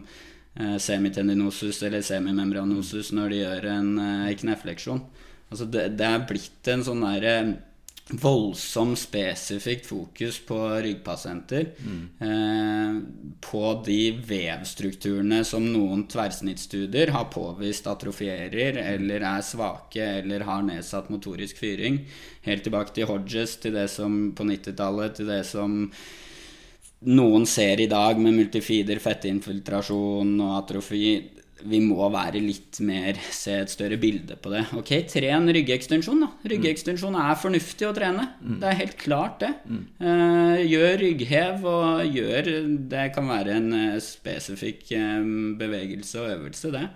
eh, semitendinosus eller semimembranosus når de gjør en eh, knefleksjon. Altså det, det er blitt en sånn derre voldsom spesifikt fokus på ryggpasienter. Eh, på de vevstrukturene som noen tverrsnittstudier har påvist atrofierer eller er svake eller har nedsatt motorisk fyring. Helt tilbake til Hodges, til det som på 90-tallet, til det som noen ser i dag med multifider fettinfiltrasjon og atrofi. Vi må være litt mer se et større bilde på det. Ok, tren ryggekstensjon, da. Ryggekstensjon er fornuftig å trene. Det er helt klart, det. Eh, gjør rygghev, og gjør Det kan være en eh, spesifikk um, bevegelse og øvelse, det.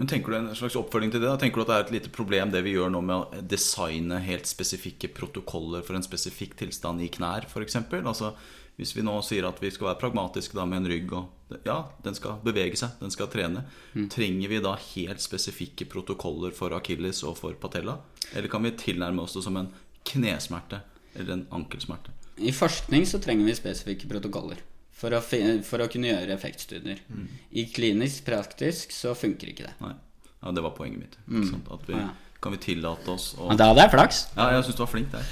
Men tenker du en slags oppfølging til det? da? Tenker du at det er et lite problem det vi gjør nå med å designe helt spesifikke protokoller for en spesifikk tilstand i knær, f.eks.? Altså, hvis vi nå sier at vi skal være pragmatiske da med en rygg og Ja, den skal bevege seg, den skal trene. Trenger vi da helt spesifikke protokoller for akilles og for patella? Eller kan vi tilnærme oss det som en knesmerte eller en ankelsmerte? I forskning så trenger vi spesifikke protokoller for å, for å kunne gjøre effektstudier. I klinisk praktisk så funker ikke det. Nei. Ja, det var poenget mitt. Sant? At vi, Ja. Kan vi tillate oss å Men da hadde jeg flaks. Ja, jeg syns du var flink der.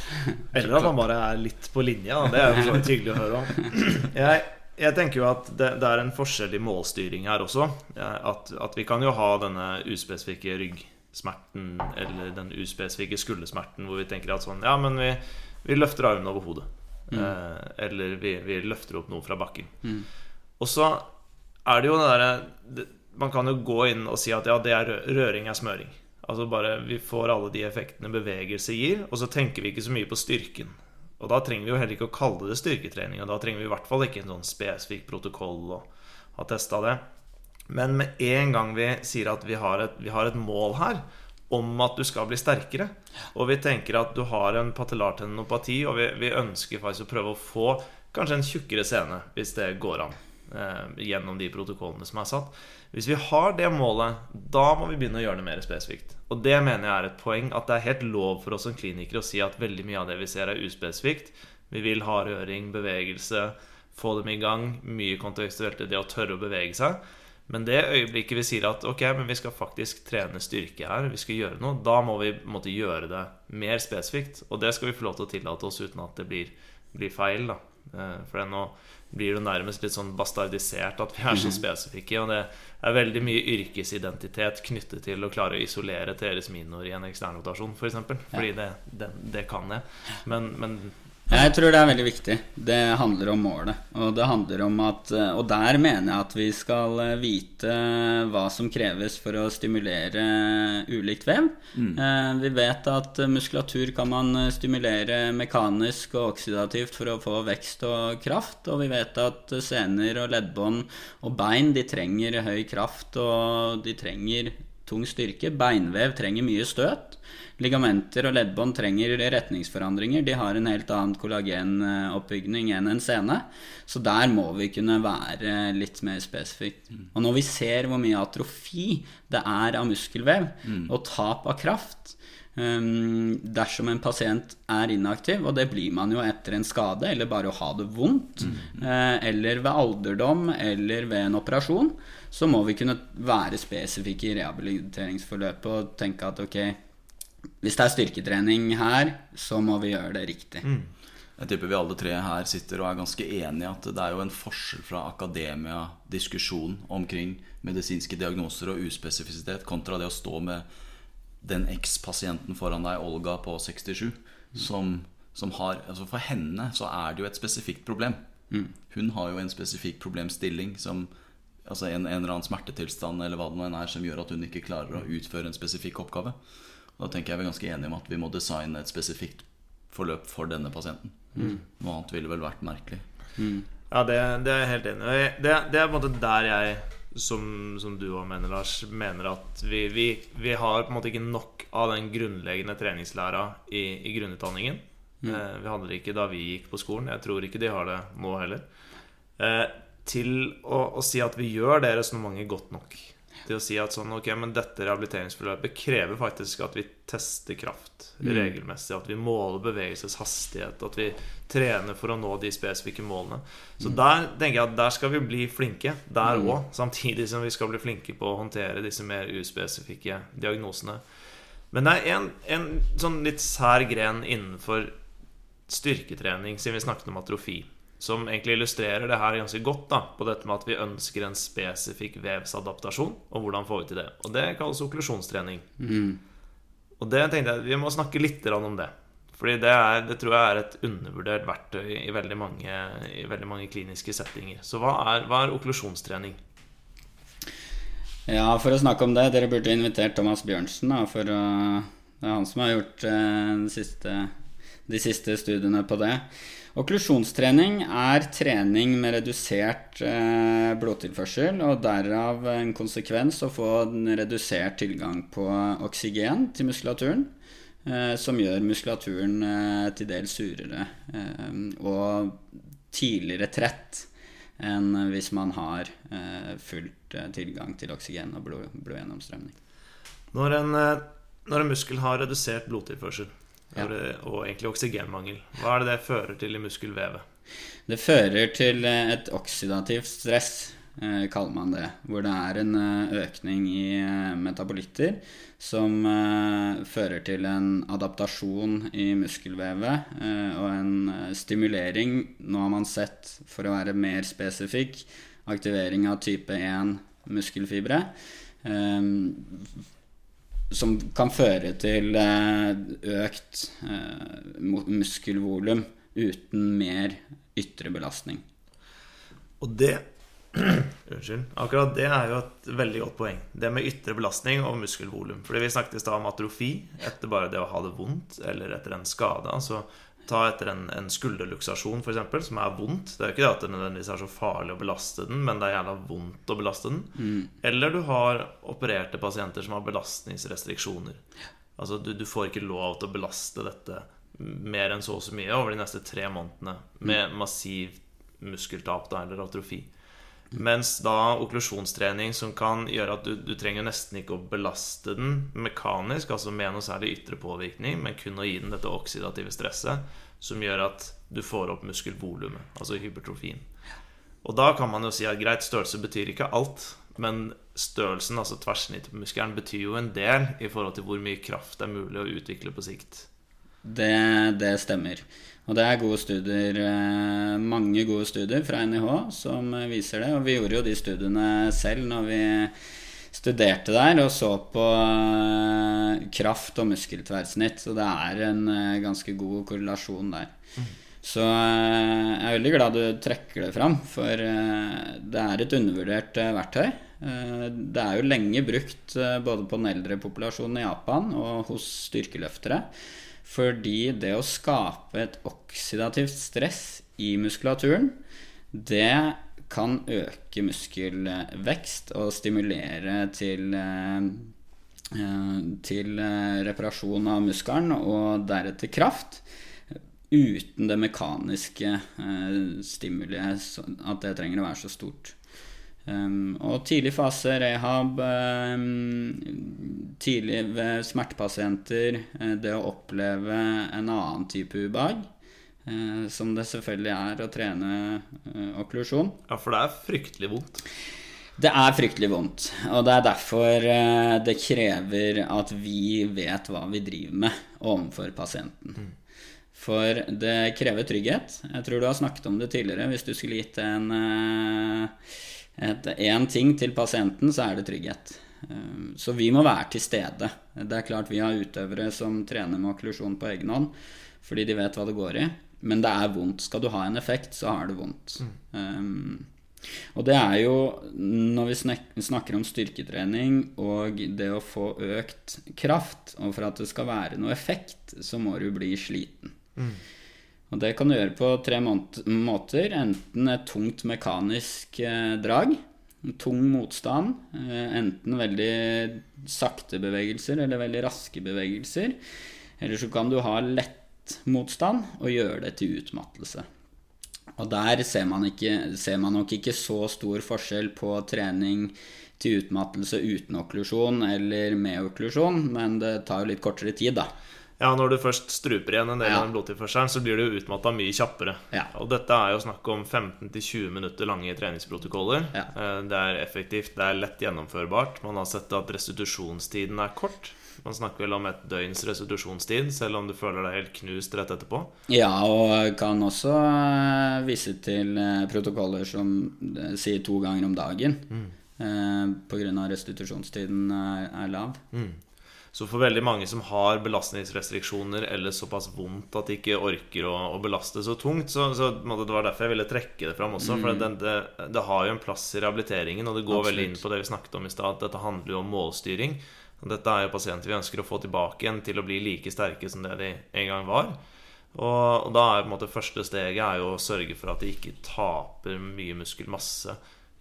Eller at man bare er litt på linja. Det er jo for så vidt hyggelig å høre om. Jeg, jeg tenker jo at det, det er en forskjell i målstyring her også. At, at vi kan jo ha denne uspesifikke ryggsmerten eller den uspesifikke skuldersmerten hvor vi tenker at sånn Ja, men vi, vi løfter armen over hodet. Eh, eller vi, vi løfter opp noe fra bakken. Og så er det jo det derre Man kan jo gå inn og si at ja, det er røring er smøring. Altså bare Vi får alle de effektene bevegelse gir, og så tenker vi ikke så mye på styrken. Og da trenger vi jo heller ikke å kalle det styrketrening, og da trenger vi i hvert fall ikke en sånn spesifikk protokoll og ha testa det. Men med en gang vi sier at vi har, et, vi har et mål her om at du skal bli sterkere, og vi tenker at du har en patellartendinopati, og vi, vi ønsker faktisk å prøve å få kanskje en tjukkere scene, hvis det går an, gjennom de protokollene som er satt. Hvis vi har det målet, da må vi begynne å gjøre det mer spesifikt. Og det mener jeg er et poeng, at det er helt lov for oss som klinikere å si at veldig mye av det vi ser, er uspesifikt. Vi vil ha røring, bevegelse, få dem i gang. Mye kontekstuelt i det å tørre å bevege seg. Men det øyeblikket vi sier at ok, men vi skal faktisk trene styrke her, vi skal gjøre noe, da må vi måtte gjøre det mer spesifikt. Og det skal vi få lov til å tillate oss uten at det blir, blir feil. da Eh, For det nå blir det nærmest litt sånn bastardisert at vi er så spesifikke. Og det er veldig mye yrkesidentitet knyttet til å klare å isolere teres minor i en eksternrotasjon, f.eks. For. Fordi det, det, det kan jeg. Men, men Jeg tror det er veldig viktig. Det handler om målet. Og det handler om at Og der mener jeg at vi skal vite hva som kreves for å stimulere ulikt vev. Eh, Vi vet at muskulatur kan man stimulere mekanisk og oksidativt for å få vekst og kraft. Og vi vet at sener og leddbånd og bein de trenger høy kraft, og de trenger tung styrke. Beinvev trenger mye støt. Ligamenter og leddbånd trenger retningsforandringer. De har en helt annen kollagenoppbygning enn en sene. Så der må vi kunne være litt mer spesifikt. Og når vi ser hvor mye atrofi det er av muskelvev, og tap av kraft um, dersom en pasient er inaktiv, og det blir man jo etter en skade, eller bare å ha det vondt, eh, eller ved alderdom, eller ved en operasjon, så må vi kunne være spesifikke i rehabiliteringsforløpet og tenke at ok, hvis det er styrketrening her, så må vi gjøre det riktig. Jeg tipper vi alle tre her sitter og er ganske enige at det er jo en forskjell fra akademia, diskusjon omkring medisinske diagnoser og uspesifisitet, kontra det å stå med den eks-pasienten foran deg, Olga på 67, som, som har altså For henne så er det jo et spesifikt problem. Hun har jo en spesifikk problemstilling som Altså en, en eller annen smertetilstand eller hva det nå enn er som gjør at hun ikke klarer å utføre en spesifikk oppgave. Da tenker jeg vi er ganske enige om at vi må designe et spesifikt forløp for denne pasienten. Noe annet ville vel vært merkelig. Ja, det, det er jeg helt enig i. Det, det er på en måte der jeg, som, som du òg mener, Lars, mener at vi, vi, vi har på en måte ikke nok av den grunnleggende treningslæra i, i grunnutdanningen. Eh, vi hadde det ikke da vi gikk på skolen. Jeg tror ikke de har det nå heller. Eh, til å, å si at vi gjør det resonnementet godt nok. Til å si at sånn, ok, men dette rehabiliteringsforløpet krever faktisk at vi tester kraft regelmessig. At vi måler bevegelseshastighet. At vi trener for å nå de spesifikke målene. Så der tenker jeg at der skal vi bli flinke. Der òg. Samtidig som vi skal bli flinke på å håndtere disse mer uspesifikke diagnosene. Men det er en, en sånn litt sær gren innenfor styrketrening, siden vi snakket om atrofi, som egentlig illustrerer det her ganske godt da, på dette med at vi ønsker en spesifikk vevsadaptasjon, og hvordan får vi til det. Og det kalles okklusjonstrening. Og det tenkte jeg vi må snakke litt om det. Fordi det, er, det tror jeg er et undervurdert verktøy i veldig mange, i veldig mange kliniske settinger. Så hva er, hva er okklusjonstrening? Ja, for å snakke om det, dere burde invitert Thomas Bjørnsen, da, for å, det er han som har gjort eh, siste, de siste studiene på det. Okklusjonstrening er trening med redusert eh, blodtilførsel, og derav en konsekvens å få en redusert tilgang på oksygen til muskulaturen, eh, som gjør muskulaturen eh, til dels surere eh, og tidligere trett enn hvis man har eh, fullt eh, tilgang til oksygen og blod, blodgjennomstrømning. Når en, når en muskel har redusert blodtilførsel Ja. og egentlig oksygenmangel, hva er det det fører til i muskelvevet? Det fører til eh, et oksidativt stress. eh, kaller man det. Hvor det er en eh, økning i metabolitter som fører til en adaptasjon i muskelvevet og en stimulering. Nå har man sett, for å være mer spesifikk, aktivering av type 1 muskelfibre. Som kan føre til eh, økt eh, muskelvolum uten mer ytre belastning. Og det Unnskyld. Akkurat det er jo et veldig godt poeng. Det med ytre belastning og muskelvolum. Fordi vi snakket i stad om atrofi etter bare det å ha det vondt eller etter en skade. Altså ta etter en, en skulderluksasjon, f.eks., som er vondt. Det er jo ikke det at det nødvendigvis er så farlig å belaste den, men det er jævla vondt å belaste den. Eller du har opererte pasienter som har belastningsrestriksjoner. Altså du, du får ikke lov til å belaste dette mer enn så og så mye over de neste tre månedene med massivt muskeltap da, eller atrofi. Mens da okklusjonstrening som kan gjøre at du, du trenger nesten ikke å belaste den mekanisk, altså med noe særlig ytre påvirkning, men kun å gi den dette oksidative stresset som gjør at du får opp muskelvolumet, altså hypertrofien. Og da kan man jo si at greit, størrelse betyr ikke alt, men størrelsen, altså tverrsnittet på muskelen, betyr jo en del i forhold til hvor mye kraft det er mulig å utvikle på sikt. Det, det stemmer. Og det er gode studier, eh, mange gode studier fra NIH som viser det. Og vi gjorde jo de studiene selv når vi studerte der og så på eh, kraft og muskeltverrsnitt. Så det er en eh, ganske god korrelasjon der. Så jeg er veldig glad du trekker det fram, for det er et undervurdert verktøy. Det er jo lenge brukt både på den eldre populasjonen i Japan og hos styrkeløftere. Fordi det å skape et oksidativt stress i muskulaturen, det kan øke muskelvekst og stimulere til eh, eh, til eh, reparasjon av muskelen og deretter kraft. Uten det mekaniske stimuliet, at det trenger å være så stort. Um, og tidlig fase rehab, um, tidlig ved smertepasienter, uh, det å oppleve en annen type ubehag, Uh, som det selvfølgelig er å trene uh, okklusjon. Ja, for det er fryktelig vondt. Det er fryktelig vondt, og det er derfor det krever at vi vet hva vi driver med overfor pasienten. For det krever trygghet. Jeg tror du har snakket om det tidligere. Hvis du skulle gitt en eh, et- én ting til pasienten, så er det trygghet. Eh, Så vi må være til stede. Det er klart vi har utøvere som trener med okklusjon på egen hånd fordi de vet hva det går i. Men det er vondt. Skal du ha en effekt, så har det vondt. Um, og det er jo når vi snakker om styrketrening og det å få økt kraft, og for at det skal være noe effekt, så må du bli sliten. Og det kan du gjøre på tre måter. Enten et tungt mekanisk eh, drag, tung motstand, eh, enten veldig sakte bevegelser eller veldig raske bevegelser. Eller så kan du ha lett motstand og gjøre det til utmattelse. Og der ser man, ikke, ser man nok ikke så stor forskjell på trening til utmattelse uten okklusjon eller med okklusjon, men det tar jo litt kortere tid, da. Ja, når du først struper igjen en del av den blodtilførselen, så blir du jo utmatta mye kjappere. Ja. Og dette er jo snakk om 15-20 minutter lange treningsprotokoller. Eh, Det er effektivt, det er lett gjennomførbart. Man har sett at restitusjonstiden er kort. Man snakker vel om et døgns restitusjonstid, selv om du føler deg helt knust rett etterpå. Ja, og kan også eh, vise til eh, protokoller som sier to ganger om dagen. Mm. Pga. restitusjonstiden er, er lav. Så for veldig mange som har belastningsrestriksjoner eller såpass vondt at de ikke orker å, å belaste så tungt, så, så det var derfor jeg ville trekke det fram også. For det, det, det har jo en plass i rehabiliteringen, og det går veldig inn på det vi snakket om i stad, at dette handler jo om målstyring. Dette er jo pasienter vi ønsker å få tilbake igjen til å bli like sterke som det de en gang var. Og, og da er på en måte første steget er jo å sørge for at de ikke taper mye muskelmasse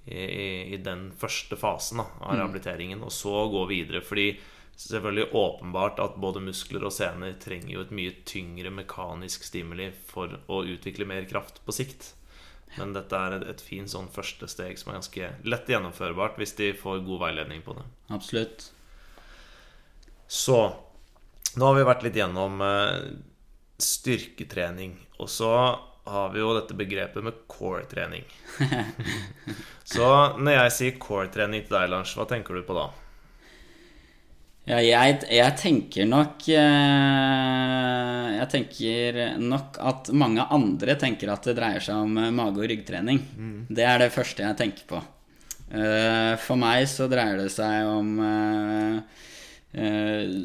i, i, i den første fasen da, av rehabiliteringen, og så gå videre. Fordi selvfølgelig åpenbart at både muskler og sener trenger jo et mye tyngre mekanisk stimuli for å utvikle mer kraft på sikt. Men dette er et, et fint sånn første steg som er ganske lett gjennomførbart hvis de får god veiledning på det. Absolutt. Så nå har vi vært litt gjennom eh, styrketrening. Og så har vi jo dette begrepet med core-trening. så når jeg sier core-trening til deg, Lars, hva tenker du på da? Ja, jeg, jeg, tenker nok eh, Jeg tenker nok at mange andre tenker at det dreier seg om mage- og ryggtrening. Mm. Det er det første jeg tenker på. Eh, for meg så dreier det seg om eh,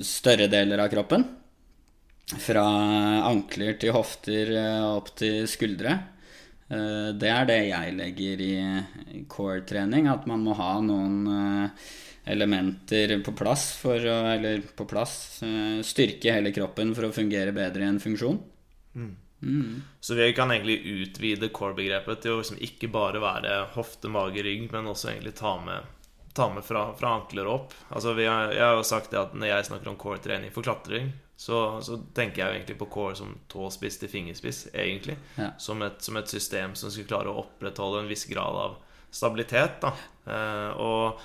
større deler av kroppen. Fra ankler til hofter opp til skuldre. Det er det jeg legger i core-trening. At man må ha noen elementer på plass for å Eller på plass styrke hele kroppen for å fungere bedre i en funksjon. Mm. Mm. Så vi kan egentlig utvide core-begrepet til å liksom ikke bare være hofte, mage, rygg, men også egentlig ta med, ta med fra, fra, ankler opp. Altså har, jeg har jo sagt det at når jeg snakker om core-trening for klatring, så, så, tenker jeg jo egentlig på core som tåspiss til fingerspiss, egentlig. Ja. Som, et, som, et, system som skal klare å opprettholde en viss grad av stabilitet. Da. Eh, og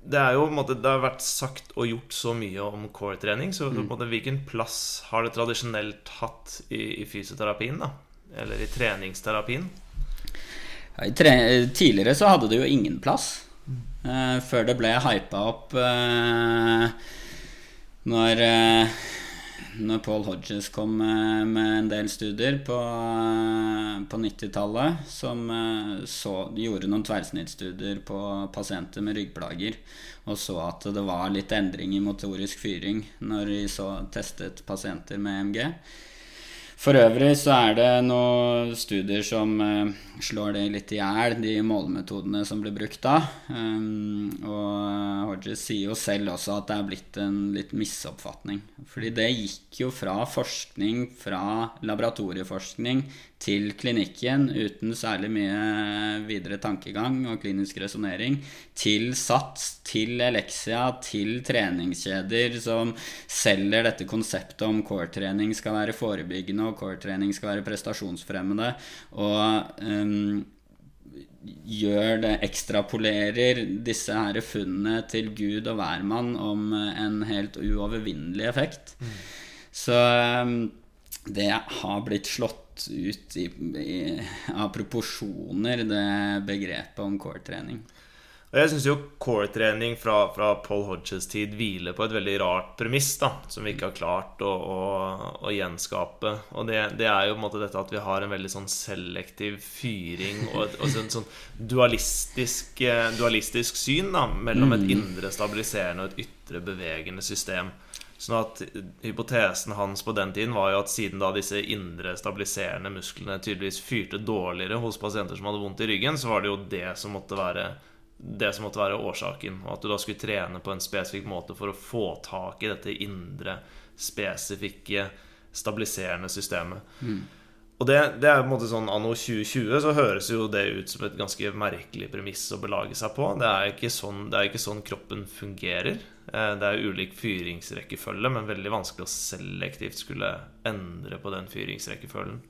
det er jo måte, Det har vært sagt og gjort så mye om core-trening. Så mm. måte, hvilken plass har det tradisjonelt hatt i, i fysioterapien? da? Eller i treningsterapien? Ja, i tre tidligere så hadde det jo ingen plass. Mm. Uh, før det ble hypa opp uh, når uh, når Paul Hodges kom med en del studier på, på 90-tallet, som eh, så, gjorde noen tverrsnittstudier på pasienter med ryggplager, og så at det var litt endring i motorisk fyring når de så testet pasienter med MG. For øvrig så er det noen studier som uh, slår det litt i hjel, de målemetodene som blir brukt da. Um, og Hodges sier jo selv også at det er blitt en litt misoppfatning. Fordi det gikk jo fra forskning, fra laboratorieforskning, til klinikken uten særlig mye videre tankegang og klinisk resonnering, til SATS, til Elexia, til treningskjeder som selger dette konseptet om core-trening skal være forebyggende og core-trening skal være prestasjonsfremmende. og um, gjør det, ekstrapolerer disse her funnene til Gud og hvermann om en helt uovervinnelig effekt. Mm. Så um, det har blitt slått ut i, i, av proporsjoner, det begrepet om core-trening. Og Jeg syns jo core-trening fra, fra, Paul Hodges tid hviler på et veldig rart premiss, da, som vi ikke har klart å, å, å gjenskape. Og det, det, er jo på en måte dette at vi har en veldig sånn selektiv fyring og, et, og sånn, sånn dualistisk, eh, dualistisk syn da, mellom et mm. indre stabiliserende og et ytre bevegende system. Sånn at Hypotesen hans på den tiden var jo at siden da disse indre stabiliserende musklene tydeligvis fyrte dårligere hos pasienter som hadde vondt i ryggen, så var det jo det som måtte være, det som måtte være årsaken. Og at du da skulle trene på en spesifikk måte for å få tak i dette indre, spesifikke, stabiliserende systemet. Mm. Og det, det, er på en måte sånn Anno 2020 så høres jo det ut som et ganske merkelig premiss å belage seg på. Det er ikke sånn, det er ikke sånn kroppen fungerer. Eh, det er ulik fyringsrekkefølge, men veldig vanskelig å selektivt skulle endre på den fyringsrekkefølgen.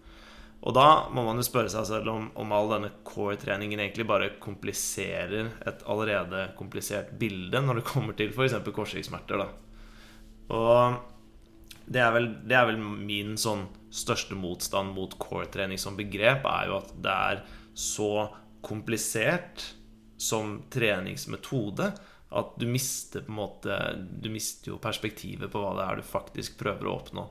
Og da må man jo spørre seg selv om, om all denne core-treningen egentlig bare kompliserer et allerede komplisert bilde når det kommer til f.eks. korsryggsmerter. Og det er, vel, det er vel min sånn største motstand mot core-trening som begrep, er jo at det er så komplisert som treningsmetode at du mister på en måte Du mister jo perspektivet på hva det er du faktisk prøver å oppnå.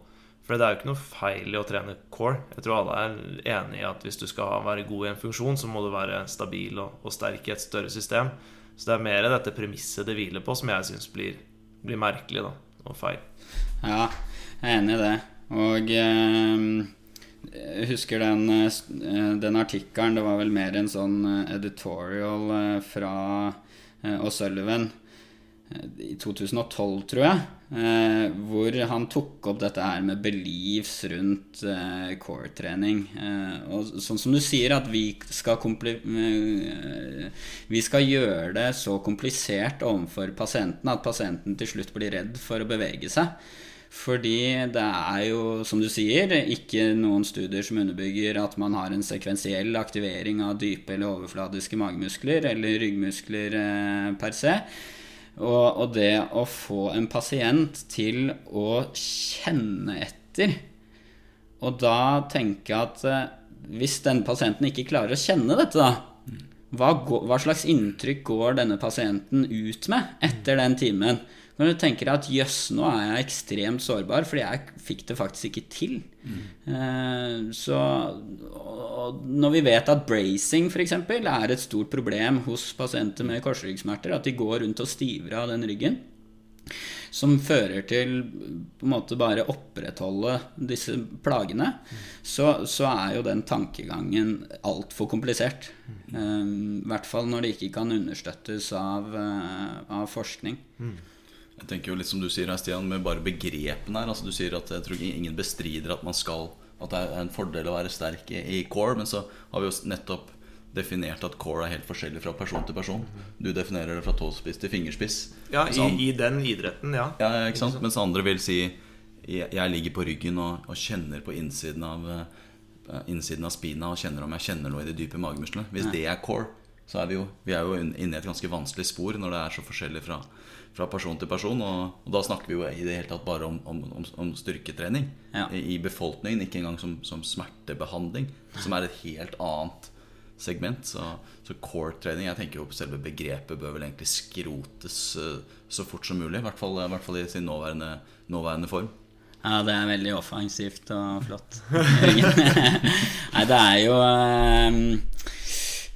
For det er jo ikke noe feil i å trene core. Jeg tror alle er enig i at hvis du skal være god i en funksjon, så må du være stabil og, og sterk i et større system. Så det er mer dette premisset det hviler på, som jeg syns blir, blir, merkelig da, og feil. Ja, jeg er enig i det. Og eh, jeg husker den, eh, den artikkelen, det var vel mer en sånn eh, editorial eh, fra Eh, eh, i 2012, tror jeg, eh, hvor han tok opp dette her med beliefs rundt eh, core-trening. Eh, og sånn som du sier, at vi skal, eh, vi skal gjøre det så komplisert overfor pasienten at pasienten til slutt blir redd for å bevege seg. Fordi det er jo, som du sier, ikke noen studier som underbygger at man har en sekvensiell aktivering av dype eller overfladiske magemuskler eller ryggmuskler eh, per se. Og, og, det å få en pasient til å kjenne etter og da tenke at eh, hvis denne pasienten ikke klarer å kjenne dette, da, hva, går, hva slags inntrykk går denne pasienten ut med etter den timen? Når du tenker at jøss, nå er jeg ekstremt sårbar, fordi jeg fikk det faktisk ikke til. Eh, så Når vi vet at bracing f.eks. er et stort problem hos pasienter med korsryggsmerter, at de går rundt og stiver av den ryggen, som fører til på en måte bare opprettholde disse plagene, så, så er jo den tankegangen altfor komplisert. Um, I hvert fall når det ikke kan understøttes av, uh, av forskning. Jeg tenker jo litt som du sier her, Stian, med bare begrepene her. Altså, du sier at jeg tror ingen bestrider at man skal At det er en fordel å være sterk i, i core, men så har vi jo nettopp definert at core er helt forskjellig fra person til person. Du definerer det fra tåspiss til fingerspiss. Ja, i, i den idretten, ja. ja, ja, ikke sant? Mens andre vil si jeg, jeg ligger på ryggen og, og kjenner på innsiden av eh, Innsiden av spina og kjenner om jeg kjenner noe i de dype magemusklene. Hvis det er core, så er vi jo, vi er jo inne i et ganske vanskelig spor når det er så forskjellig fra, fra person til person. Og, og da snakker vi jo i det hele tatt bare om, om, om, om styrketrening Ja. i, befolkningen, ikke engang som, som smertebehandling, som er et helt annet segment. Så, så core-trening Jeg tenker jo på selve begrepet bør vel egentlig skrotes eh, så fort som mulig. I hvert fall, i hvert fall i sin nåværende, nåværende form. Ja, det er veldig offensivt og flott. Nei, det er jo eh,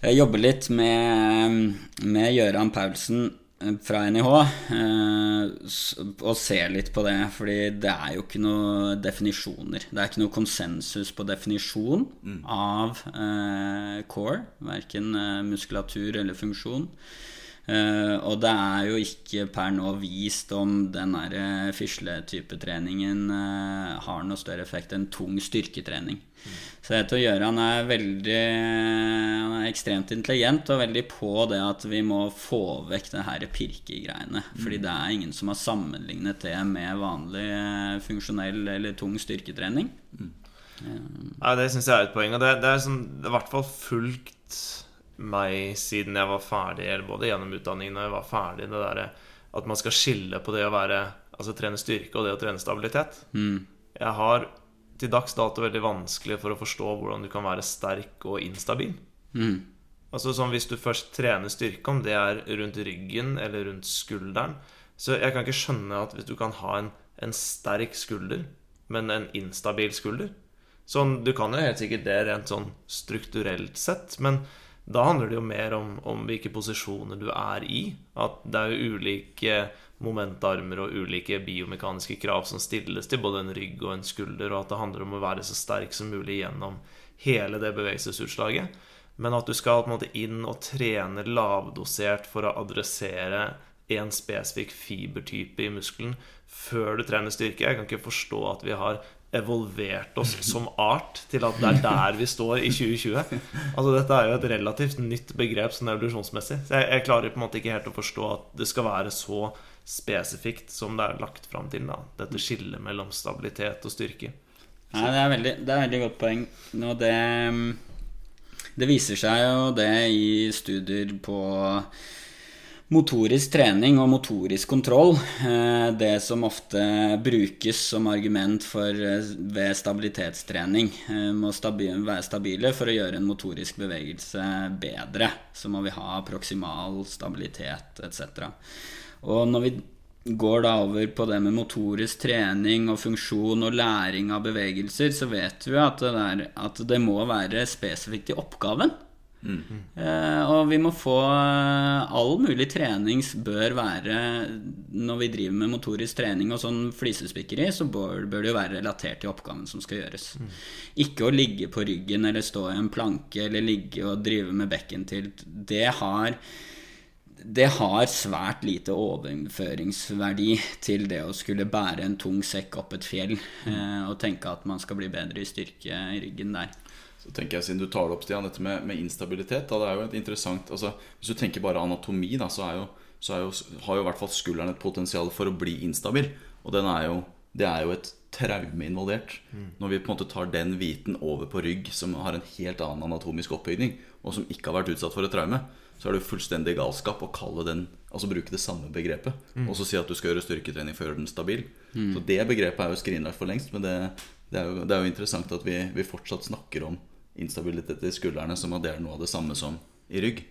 Jeg jobber litt med, med Gøran Paulsen eh, fra NIH eh, og ser litt på det, fordi det er jo ikke noe definisjoner. Det er ikke noe konsensus på definisjon av eh, core, verken muskulatur eller funksjon. Eh, og det er jo ikke per nå vist om den der fisletypetreningen fisle-type-treningen eh, har noe større effekt enn tung styrketrening. Så jeg tror Gøran er veldig Han er ekstremt intelligent og veldig på det at vi må få vekk det her pirkegreiene. Fordi det er ingen som har sammenlignet det med vanlig eh, funksjonell eller tung styrketrening. Nei, Det syns jeg er et poeng. Og det, det er sånn, i hvert fall fulgt meg siden jeg var ferdig, eller både gjennom utdanningen og jeg var ferdig, det derre at man skal skille på det å være Altså trene styrke og det å trene stabilitet. Jeg har til dags dato veldig vanskelig for å forstå hvordan du kan være sterk og instabil. Altså sånn Hvis du først trener styrke, om det er rundt ryggen eller rundt skulderen Så jeg kan ikke skjønne at hvis du kan ha en, en sterk skulder, men en instabil skulder Sånn, Du kan jo helt sikkert det rent sånn strukturelt sett, men da handler det jo mer om, om hvilke posisjoner du er i. At det er jo ulike momentarmer og ulike biomekaniske krav som stilles til både en rygg og en skulder, og at det handler om å være så sterk som mulig gjennom hele det bevegelsesutslaget. Men at du skal på en måte inn og trene lavdosert for å adressere en spesifikk fibertype i muskelen før du trener styrke. Jeg kan ikke forstå at vi har evolvert oss som art til at det er der vi står i 2020. Altså Dette er jo et relativt nytt begrep sånn evolusjonsmessig. Så jeg, jeg klarer på en måte ikke helt å forstå at det skal være så spesifikt som det er lagt fram til. da Dette skillet mellom stabilitet og styrke. Nei, det er veldig, det er veldig godt poeng. Nå det, det viser seg jo det i studier på motorisk trening og motorisk kontroll. eh, Det som ofte brukes som argument for, eh, ved stabilitetstrening. Eh, Må stabi være stabile for å gjøre en motorisk bevegelse bedre. Så må vi ha proksimal stabilitet etc. Og når vi går da over på det med motorisk trening og funksjon og læring av bevegelser, så vet vi at det, der, at det må være spesifikt i oppgaven. Eh, og vi må få eh, All mulig trening bør være Når vi driver med motorisk trening og sånn flisespikkeri, så bør, bør det jo være relatert til oppgaven som skal gjøres. Ikke å ligge på ryggen eller stå i en planke eller ligge og drive med bekkentilt. Det har det har svært lite overføringsverdi til det å skulle bære en tung sekk opp et fjell eh, og tenke at man skal bli bedre i styrke i ryggen der. Så tenker jeg, Siden du tar det opp, Stian, dette med, med instabilitet da, Det er jo et interessant altså, Hvis du tenker bare anatomi, da, så, jo, så jo, har jo i hvert fall skulderen et potensial for å bli instabil. Og den er jo, det er jo et traume involvert. Når vi på en måte tar den hviten over på rygg, som har en helt annen anatomisk oppbygning, og som ikke har vært utsatt for et traume, så er det jo fullstendig galskap å kalle den Altså bruke det samme begrepet. Og så si at du skal gjøre styrketrening for å gjøre den stabil. Så det begrepet er jo skrinlagt for lengst, men det, det, er, jo, det er jo interessant at vi, vi fortsatt snakker om instabilitet i skuldrene som at det er noe av det samme som i rygg.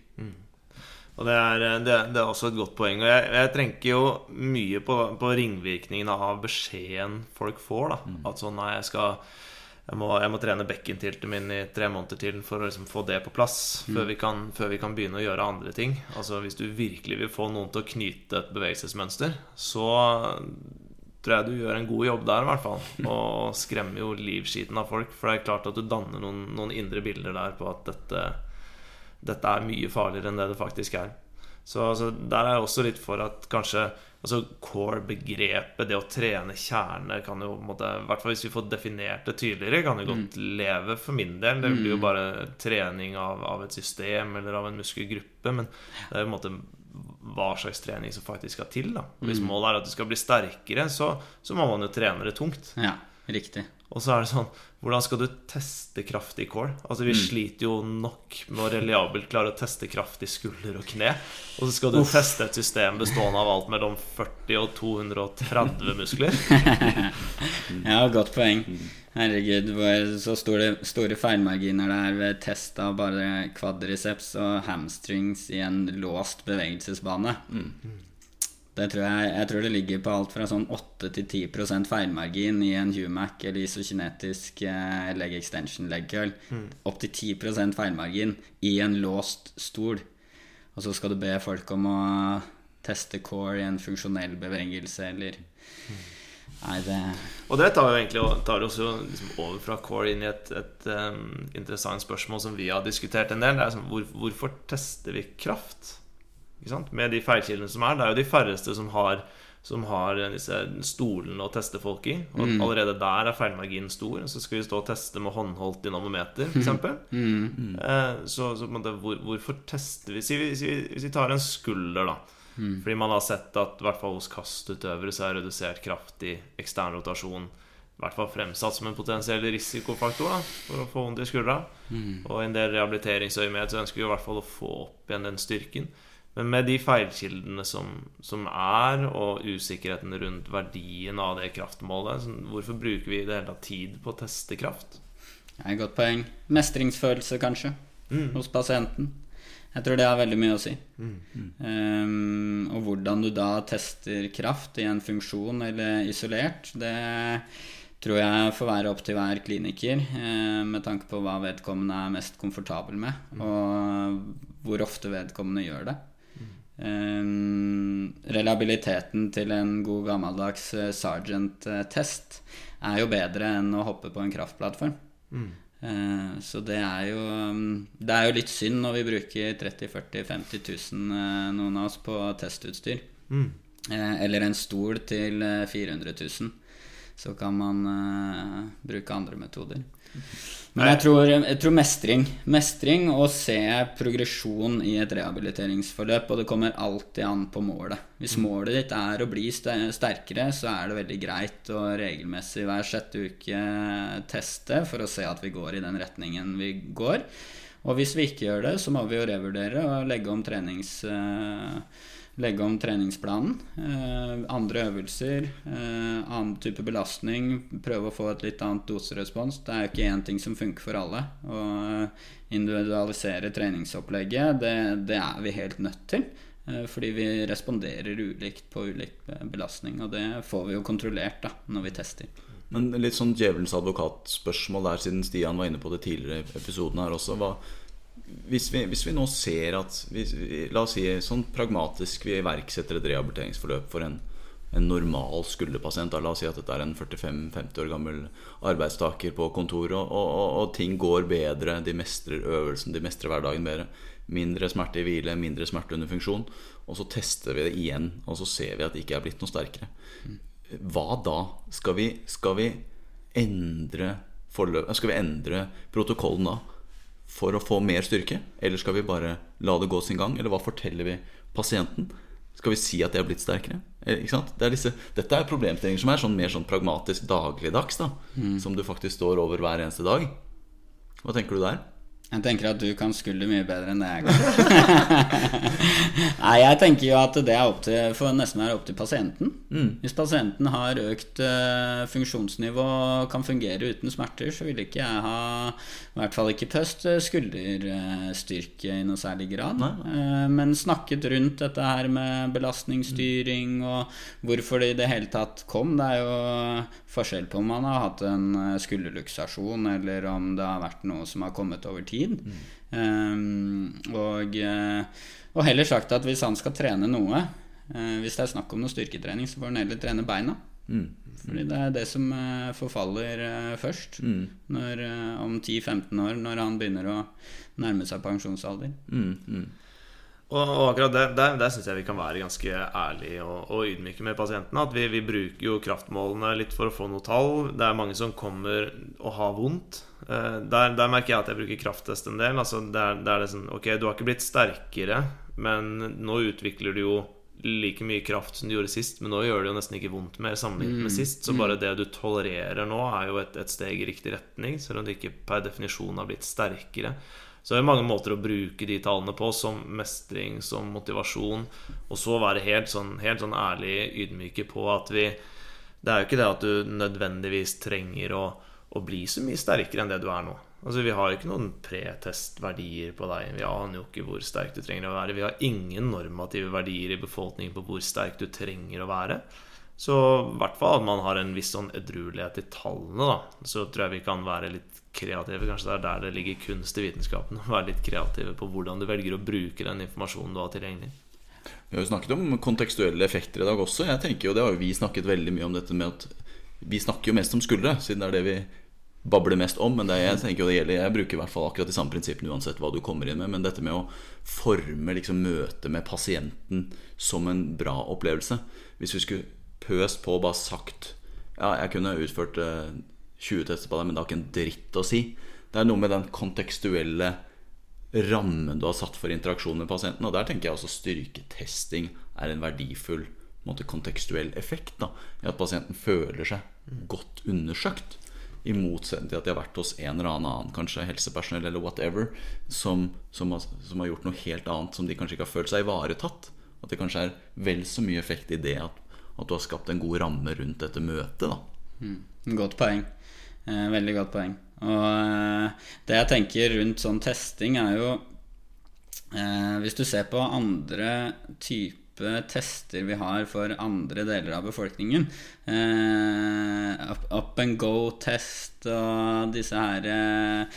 Og det er, det, det er også et godt poeng. Og jeg, jeg tenker jo mye på, på ringvirkningene av beskjeden folk får. da At sånn, nei, jeg skal jeg må, jeg må trene bekkentilten min i tre måneder til for å liksom få det på plass før, vi kan, før vi kan begynne å gjøre andre ting. Altså Hvis du virkelig vil få noen til å knyte et bevegelsesmønster, så tror jeg du gjør en god jobb der, i hvert fall. Og skremmer jo livskiten av folk. For det er klart at du danner noen, noen indre bilder der på at dette, dette er mye farligere enn det det faktisk er. Så altså, der er jeg også litt for at kanskje altså core-begrepet, det å trene kjerne, kan jo måtte, I hvert fall hvis vi får definert det tydeligere, kan jo godt leve for min del. Det blir jo bare trening av, av et system eller av en muskelgruppe. Men det er jo på en måte hva slags trening som faktisk skal til. da Hvis målet er at du skal bli sterkere, så, så må man jo trene det tungt. Ja, riktig. Og så er det sånn Hvordan skal du teste kraftig i core? Altså Vi sliter jo nok med å reliabelt klare å teste kraftig skulder og kne. Og så skal du teste et system bestående av alt mellom 40 og 230 muskler. Ja, godt poeng. Herregud, hvor så store, store feilmarginer det er ved test av bare quadriceps og hamstrings i en låst bevegelsesbane. Det tror jeg, jeg tror det ligger på alt fra sånn 8 til 10% feilmargin i en Humac eller isokinetisk eh, leg extension leg curl. Opp til 10% feilmargin i en låst stol. Og så skal du be folk om å teste core i en funksjonell bevegelse eller Nei, det Og det tar jo egentlig tar oss jo liksom over fra core inn i et, et um, interessant spørsmål som vi har diskutert en del. Det er sånn, hvor, hvorfor tester vi kraft? Med de feilkildene som er. Det er jo de færreste som har, som har disse stolene å teste folk i. Og allerede der er feilmarginen stor. Så skal vi stå og teste med håndholdt dynamometer, f.eks. Mm. Eh, så, så på en måte, hvor, hvorfor tester vi, hvis vi Hvis vi tar en skulder, da. Fordi man har sett at i hvert fall hos kastutøvere så er redusert kraftig ekstern rotasjon i hvert fall fremsatt som en potensiell risikofaktor da, for å få vondt i skuldra. Og i en del rehabiliteringsøyemed så ønsker vi i hvert fall å få opp igjen den styrken. Men med de feilkildene som, som er, og usikkerheten rundt verdien av det kraftmålet, hvorfor bruker vi i det hele tatt tid på å teste kraft? Det er et godt poeng. Mestringsfølelse, kanskje, hos pasienten. Jeg tror det har veldig mye å si. Um, og hvordan du da tester kraft i en funksjon eller isolert, det tror jeg får være opp til hver kliniker, eh, med tanke på hva vedkommende er mest komfortabel med, og hvor ofte vedkommende gjør det. Um, reliabiliteten til en god gammeldags eh, Sergeant-test er jo bedre enn å hoppe på en kraftplattform. Eh, så det er jo um, Det er jo litt synd når vi bruker 30 40 50 000, eh, noen av oss, på testutstyr. Mm. eller en stol til eh, 400 000. Så kan man eh, bruke andre metoder. Men jeg tror, jeg tror mestring. Mestring og se progresjon i et rehabiliteringsforløp. Og det kommer alltid an på målet. Hvis målet ditt er å bli sterkere, så er det veldig greit å regelmessig hver sjette uke teste for å se at vi går i den retningen vi går. Og hvis vi ikke gjør det, så må vi jo revurdere og legge om trenings... eh, Legge om treningsplanen. Eh, andre øvelser, eh, annen type belastning. Prøve å få et litt annet doserespons. Det er jo ikke én ting som funker for alle. Å individualisere treningsopplegget, det, det er vi helt nødt til. Eh, fordi vi responderer ulikt på ulik eh, belastning. Og det får vi jo kontrollert da, når vi tester. Men litt sånn djevelens advokatspørsmål der, siden Stian var inne på det tidligere i episoden her også. Hva, hvis, vi, hvis vi nå ser at hvis, La oss si sånn pragmatisk vi iverksetter et rehabiliteringsforløp for en, en normal skulderpasient. Da. La oss si at dette er en 45-50 år gammel arbeidstaker på kontoret, og, og, og, og ting går bedre. De mestrer øvelsen, de mestrer hverdagen bedre. Mindre smerte i hvile, mindre smerte under funksjon. Og så tester vi det igjen, og så ser vi at det ikke er blitt noe sterkere. Hva da? Skal vi, skal vi endre forløp, Skal vi endre protokollen da for å få mer styrke? Eller skal vi bare la det gå sin gang? Eller hva forteller vi pasienten? Skal vi si at de har blitt sterkere? Eh? Det er disse, dette er problemstillinger som er sånn mer sånn pragmatisk dagligdags. da Som du faktisk står over hver eneste dag. Hva tenker du der? Jeg tenker at du kan skulle mye bedre enn det jeg kan. Nei, jeg tenker jo at det er opp til, for nesten være opp til pasienten. Hvis pasienten har økt uh, funksjonsnivå og kan fungere uten smerter, så vil ikke jeg ha, i hvert fall ikke pøst, skulderstyrke i noe særlig grad. Uh, men snakket rundt dette her med belastningsstyring og hvorfor det i det hele tatt kom. Det er jo forskjell på om man har hatt en skulderluksasjon, eller om det har vært noe som har kommet over tid tid. Mm. Um, og, eh, og, heller sagt at hvis han skal trene noe, uh, hvis det er snakk om noe styrketrening, så får han heller trene beina. Mm. Fordi det er det som uh, forfaller uh, først. Mm. Når, om 10-15 år, når han begynner å nærme seg pensjonsalder. Mm, mm. Og, og akkurat der, der, der syns jeg vi kan være ganske ærlige og, og ydmyke med pasientene. At vi, vi, bruker jo kraftmålene litt for å få noe tall. Det er mange som kommer og har vondt. Eh, der, der merker jeg at jeg bruker krafttest en del. Altså der, der er det sånn Ok, du har ikke blitt sterkere, men nå utvikler du jo like mye kraft som du gjorde sist, men nå gjør det jo nesten ikke vondt mer sammenlignet med mm. sist. Så bare mm. det du tolererer nå, er jo et, et steg i riktig retning, selv om du ikke per definisjon har blitt sterkere. Så det er mange måter å bruke de tallene på, som mestring, som motivasjon. Og så være helt sånn, helt sånn ærlig ydmyke på at vi Det er jo ikke det at du nødvendigvis trenger å, å bli så mye sterkere enn det du er nå. Altså Vi har jo ikke noen pretestverdier på deg. Vi aner jo ikke hvor sterk du trenger å være. Vi har ingen normative verdier i befolkningen på hvor sterk du trenger å være. Så i hvert fall at man har en viss sånn edruelighet i tallene, da. Så tror jeg vi kan være litt kreative. Kanskje det er der det ligger kunst i vitenskapen. Å være litt kreative på hvordan du velger å bruke den informasjonen du har tilgjengelig. Vi har jo snakket om kontekstuelle effekter i dag også. Jeg tenker jo, Det har jo vi snakket veldig mye om dette med at vi snakker jo mest om skuldre, siden det er det vi babler mest om. Men jeg tenker jo det gjelder Jeg bruker i hvert fall akkurat de samme prinsippene uansett hva du kommer inn med. Men dette med å forme liksom møtet med pasienten som en bra opplevelse. Hvis vi skulle pøst på og bare sagt Ja, jeg kunne utført eh, 20 tester på deg, men det har ikke en dritt å si. Det er noe med den kontekstuelle rammen du har satt for interaksjon med pasienten. Og der tenker jeg også styrketesting er en verdifull måte, kontekstuell effekt. Da, I at pasienten føler seg godt undersøkt. I motsetning til at de har vært hos en eller annen, kanskje helsepersonell eller whatever, som, som, har, som, har, gjort noe helt annet som de kanskje ikke har følt seg ivaretatt. At det kanskje er vel så mye effekt i det at, at du har skapt en god ramme rundt dette møtet. Da. Mm, godt poeng. Eh, veldig godt poeng. Og eh, det jeg tenker rundt sånn testing, er jo eh, Hvis du ser på andre typer tester vi har for andre deler av befolkningen, up and go-test og disse her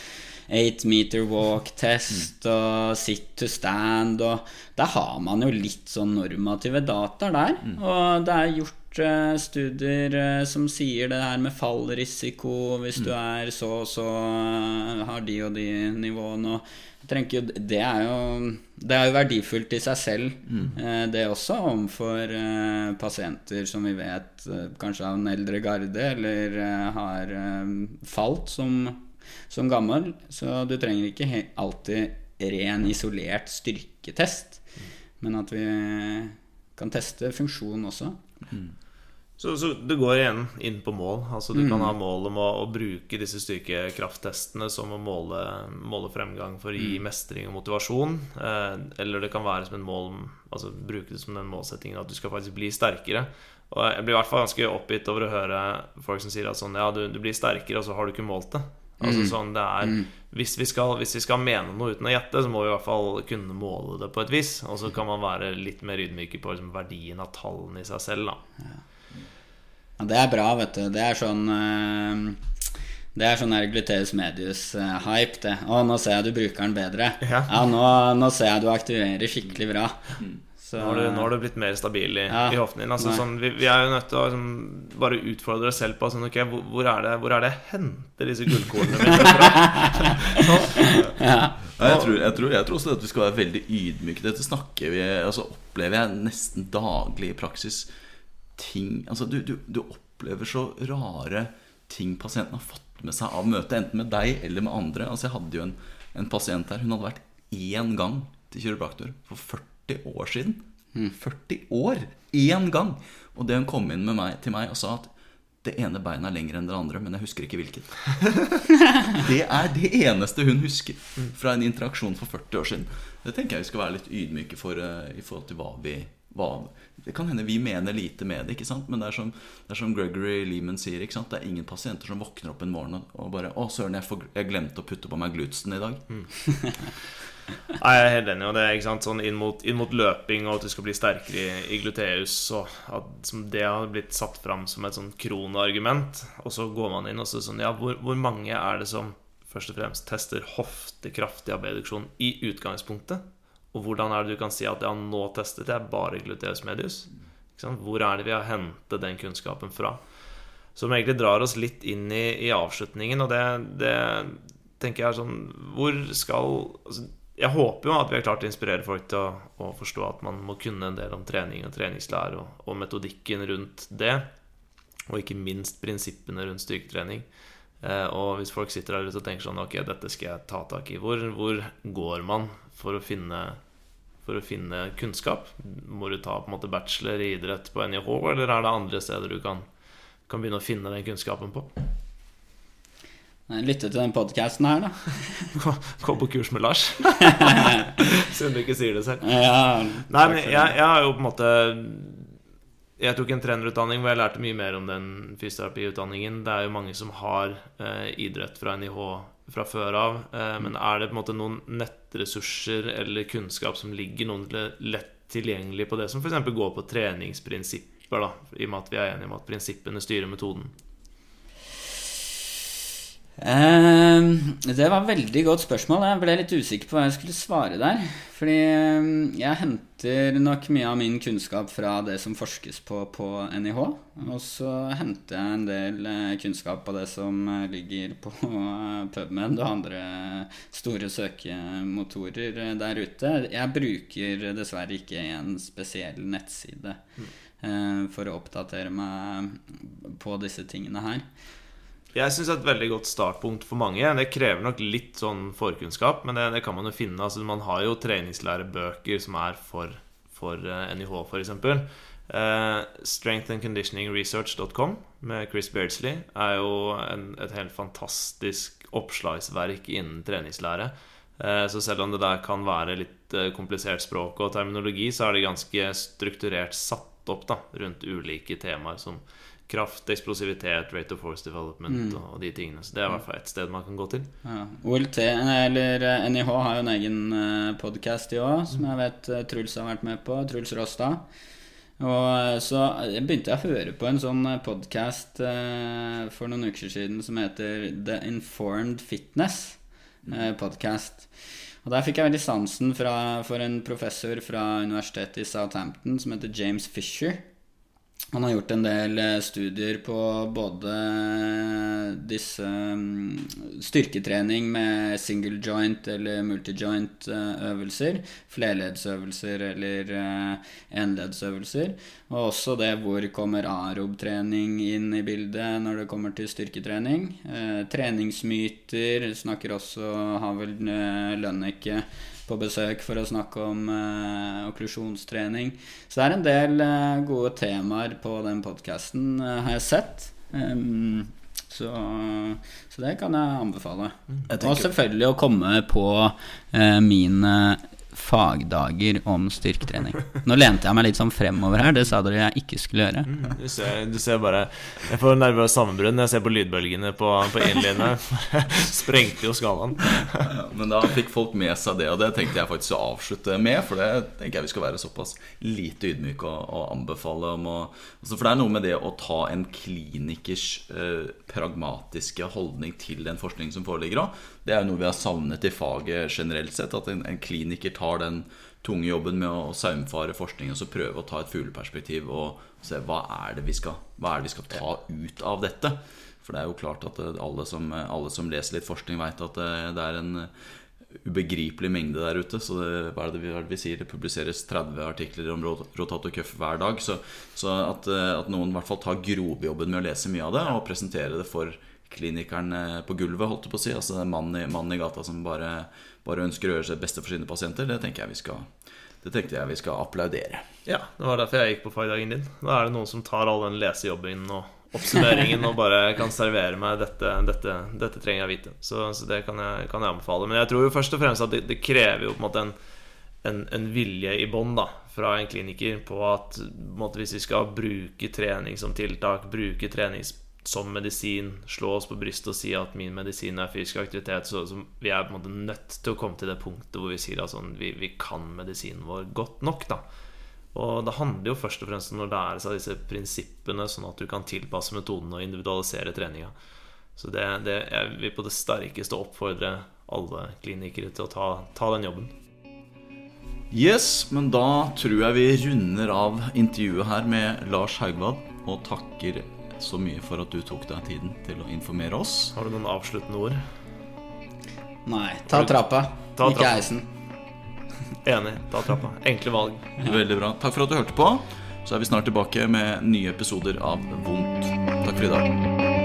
eight meter walk-test og sit to stand og Der har man jo litt sånn normative data der. Mm. Og det er gjort Eh, studier eh, som sier det her med fallrisiko hvis du mm. er så og så eh, har de og de nivåene. Jo, det, er jo, det er jo verdifullt i seg selv, mm. det også, overfor pasienter som vi vet kanskje har en eldre garde eller har falt som, som gammel. Så du trenger ikke alltid ren, isolert styrketest, mm. men at vi kan teste funksjon også. Mm. Så, så, du går igjen inn på mål. Altså Du mm. kan ha mål om å, å, bruke disse styrkekrafttestene som å måle, måle fremgang for å gi mm. mestring og motivasjon. Eh, eller det kan være som en mål Altså bruke det som den målsettingen at du skal faktisk bli sterkere. Og Jeg blir i hvert fall ganske oppgitt over å høre folk som sier at sånn Ja, du, du blir sterkere, og så har du ikke målt det. Altså mm. sånn det er mm. hvis, vi skal, hvis, vi skal, mene noe uten å gjette, så må vi i hvert fall kunne måle det på et vis. Og så kan man være litt mer ydmyke på liksom, verdien av tallene i seg selv. Da. Ja. Ja, det er bra, vet du. Det er sånn uh, Det er sånn Gluteus medius-hype, det. Å, nå ser jeg du bruker den bedre. Ja, ja nå, nå, ser jeg du aktiverer skikkelig bra. Så, nå, har du, nå, har du, blitt mer stabil i, ja, i hoften din. Altså, sånn, vi, vi, er jo nødt til å liksom, bare utfordre oss selv på sånn, okay, hvor, hvor, er det, hvor er det jeg henter disse gullkornene mine fra? ja. Jeg tror, jeg, tror, jeg tror, også at vi skal være veldig ydmyke. Dette snakker vi altså, opplever jeg nesten daglig i praksis ting Altså, du, du, du, opplever så rare ting pasienten har fått med seg av møtet, enten med deg eller med andre. Altså, jeg hadde jo en, en pasient her. Hun hadde vært én gang til kiropraktor for 40 år siden. 40 år! Én gang! Og det hun kom inn med meg, til meg og sa at det ene beinet er lengre enn det andre, men jeg husker ikke hvilket. det er det eneste hun husker fra en interaksjon for 40 år siden. Det tenker jeg vi skal være litt ydmyke for uh, i forhold til hva vi hva, Det kan hende vi mener lite med det, ikke sant? men det er som, det er som Gregory Lehman sier. ikke sant? Det er ingen pasienter som våkner opp en morgen og bare 'Å, søren, jeg, for, jeg glemte å putte på meg glutsen i dag'. Mm. Nei, jeg er helt enig. Og det ikke sant, sånn inn mot, inn mot løping og at du skal bli sterkere i, i gluteus, og at det har blitt satt fram som et sånn kronargument. Og så går man inn og så sånn Ja, hvor, hvor, mange er det som først og fremst tester hoftekraftig abduksjon i utgangspunktet? Og hvordan er det du kan si at ja, nå testet jeg bare gluteus medius? Hvor er det vi har hentet den kunnskapen fra? Som egentlig drar oss litt inn i, i avslutningen, og det, det tenker jeg er sånn Hvor skal altså, jeg håper jo at vi har klart å inspirere folk til å, å, forstå at man må kunne en del om trening og treningslære og, og, metodikken rundt det. Og ikke minst prinsippene rundt styrketrening. Eh, og hvis folk sitter der ute og tenker sånn Ok, dette skal jeg ta tak i. Hvor, hvor går man for å, finne, for å finne kunnskap? Må du ta på en måte bachelor i idrett på NIH, eller er det andre steder du kan, kan begynne å finne den kunnskapen på? Lytte til den podkasten her, da. Gå på kurs med Lars. Siden du ikke sier det selv. Ja, Nei, men jeg, jeg har jo på en måte Jeg tok en trenerutdanning hvor jeg lærte mye mer om den fysioterapiutdanningen. Det er jo mange som har eh, idrett fra NIH fra før av. Eh, men er det på en måte noen nettressurser eller kunnskap som ligger noen lett tilgjengelig på det, som f.eks. går på treningsprinsipper, da, i og med at vi er enige om at prinsippene styrer metoden? Uh, det var et veldig godt spørsmål. Jeg ble litt usikker på hva jeg skulle svare der. Fordi uh, jeg henter nok mye av min kunnskap fra det som forskes på på NIH. Og så henter jeg en del uh, kunnskap på det som eh, ligger på PubMed og andre store søkemotorer der ute. Jeg bruker dessverre ikke en spesiell nettside mm. for å oppdatere meg på disse tingene her. Jeg syns et veldig godt startpunkt for mange. Det krever nok litt sånn forkunnskap, men det, det kan man jo finne. Altså, man har jo treningslærebøker som er for, for uh, NIH, f.eks. Uh, strengthandconditioningresearch.com med Chris Beardsley er jo en, et helt fantastisk oppslagsverk innen treningslære. Uh, så selv om det der kan være litt uh, komplisert språk og terminologi, så er det ganske strukturert satt opp da, rundt ulike temaer som kraft, eksplosivitet, rate of force development mm. og de tingene. Så det er i hvert fall et sted man kan gå til. Ja. OLT, eller NIH, eh, har jo en egen eh, podkast, de òg, som jeg vet eh, Truls har vært med på. Truls Råstad. Og så begynte jeg å høre på en sånn podkast for noen uker siden som heter The Informed Fitness Podcast. Og der fikk jeg veldig sansen fra, for en professor fra universitetet i Southampton som heter James Fisher. Han har gjort en del eh, studier på både disse mm, styrketrening med single joint eller multijoint eh, øvelser, flerleddsøvelser eller eh, enleddsøvelser, og også det hvor kommer arob-trening inn i bildet når det kommer til styrketrening. Treningsmyter snakker også, har vel Lønneke på besøk for å snakke om uh, okklusjonstrening. Så det er en del uh, gode temaer på den podkasten, uh, eh, har jeg sett. Um, så, så, det kan jeg anbefale. Jeg tenker... og selvfølgelig å komme på mine fagdager om styrketrening. Nå lente jeg meg litt sånn fremover her. Det sa dere jeg ikke skulle gjøre. Mm, du, ser, du, ser, bare Jeg får nervøs sammenbrudd når jeg ser på lydbølgene på, på innlinja. Sprengte jo skalaen. Ja, men da fikk folk med seg det, og det tenkte jeg faktisk å avslutte med. For det tenker jeg vi skal være såpass lite ydmyke og, og anbefale om å altså For det er noe med det å ta en klinikers eh, pragmatiske holdning til den forskningen som foreligger òg. Det er jo noe vi har savnet i faget generelt sett. At en, en kliniker tar den tunge jobben med å saumfare forskning og så prøve å ta et fugleperspektiv og se hva er, skal, hva er det vi skal ta ut av dette. For det er jo klart at alle som, alle som leser litt forskning, veit at det, det, er en ubegripelig mengde der ute. Så det, hva er det vi, vi sier? Det publiseres 30 artikler om rotator hver dag. Så, så at, at, noen i hvert fall tar grovjobben med å lese mye av det og presentere det for klinikeren eh, på gulvet, holdt jeg på å si. Altså mannen i, mannen i gata som bare, bare, ønsker å gjøre seg beste for sine pasienter. Det tenker jeg vi skal, det tenkte jeg vi skal applaudere. Ja, det var derfor jeg gikk på fagdagen din. Da er det noen som tar all den lesejobben og, oppsummeringen og bare kan servere meg dette, dette, dette trenger jeg vite. Så, så det kan jeg, kan jeg, anbefale. Men jeg tror jo først og fremst at det, det krever jo på en måte en, en, en vilje i bånn fra en kliniker på at måte, hvis vi skal bruke trening som tiltak, bruke trening som medisin, slå oss på brystet og si at min medisin er fysisk aktivitet, så, så vi er på en måte nødt til å komme til det punktet hvor vi sier at sånn, vi, vi kan medisinen vår godt nok. da og det handler jo først og fremst om å lære seg disse prinsippene, sånn at du kan tilpasse metoden og individualisere treninga. Så det, det, jeg vil på det sterkeste oppfordre alle klinikere til å ta, ta, den jobben. Yes, men da tror jeg vi runder av intervjuet her med Lars Haugvad, og takker så mye for at du tok deg tiden til å informere oss. Har du noen avsluttende ord? Nei. Ta trappa, ta ikke trappa. heisen. Enig. Ta trappa. Enkle valg. Veldig bra. Takk for at du hørte på. Så er vi snart tilbake med nye episoder av Vondt. Takk for i dag.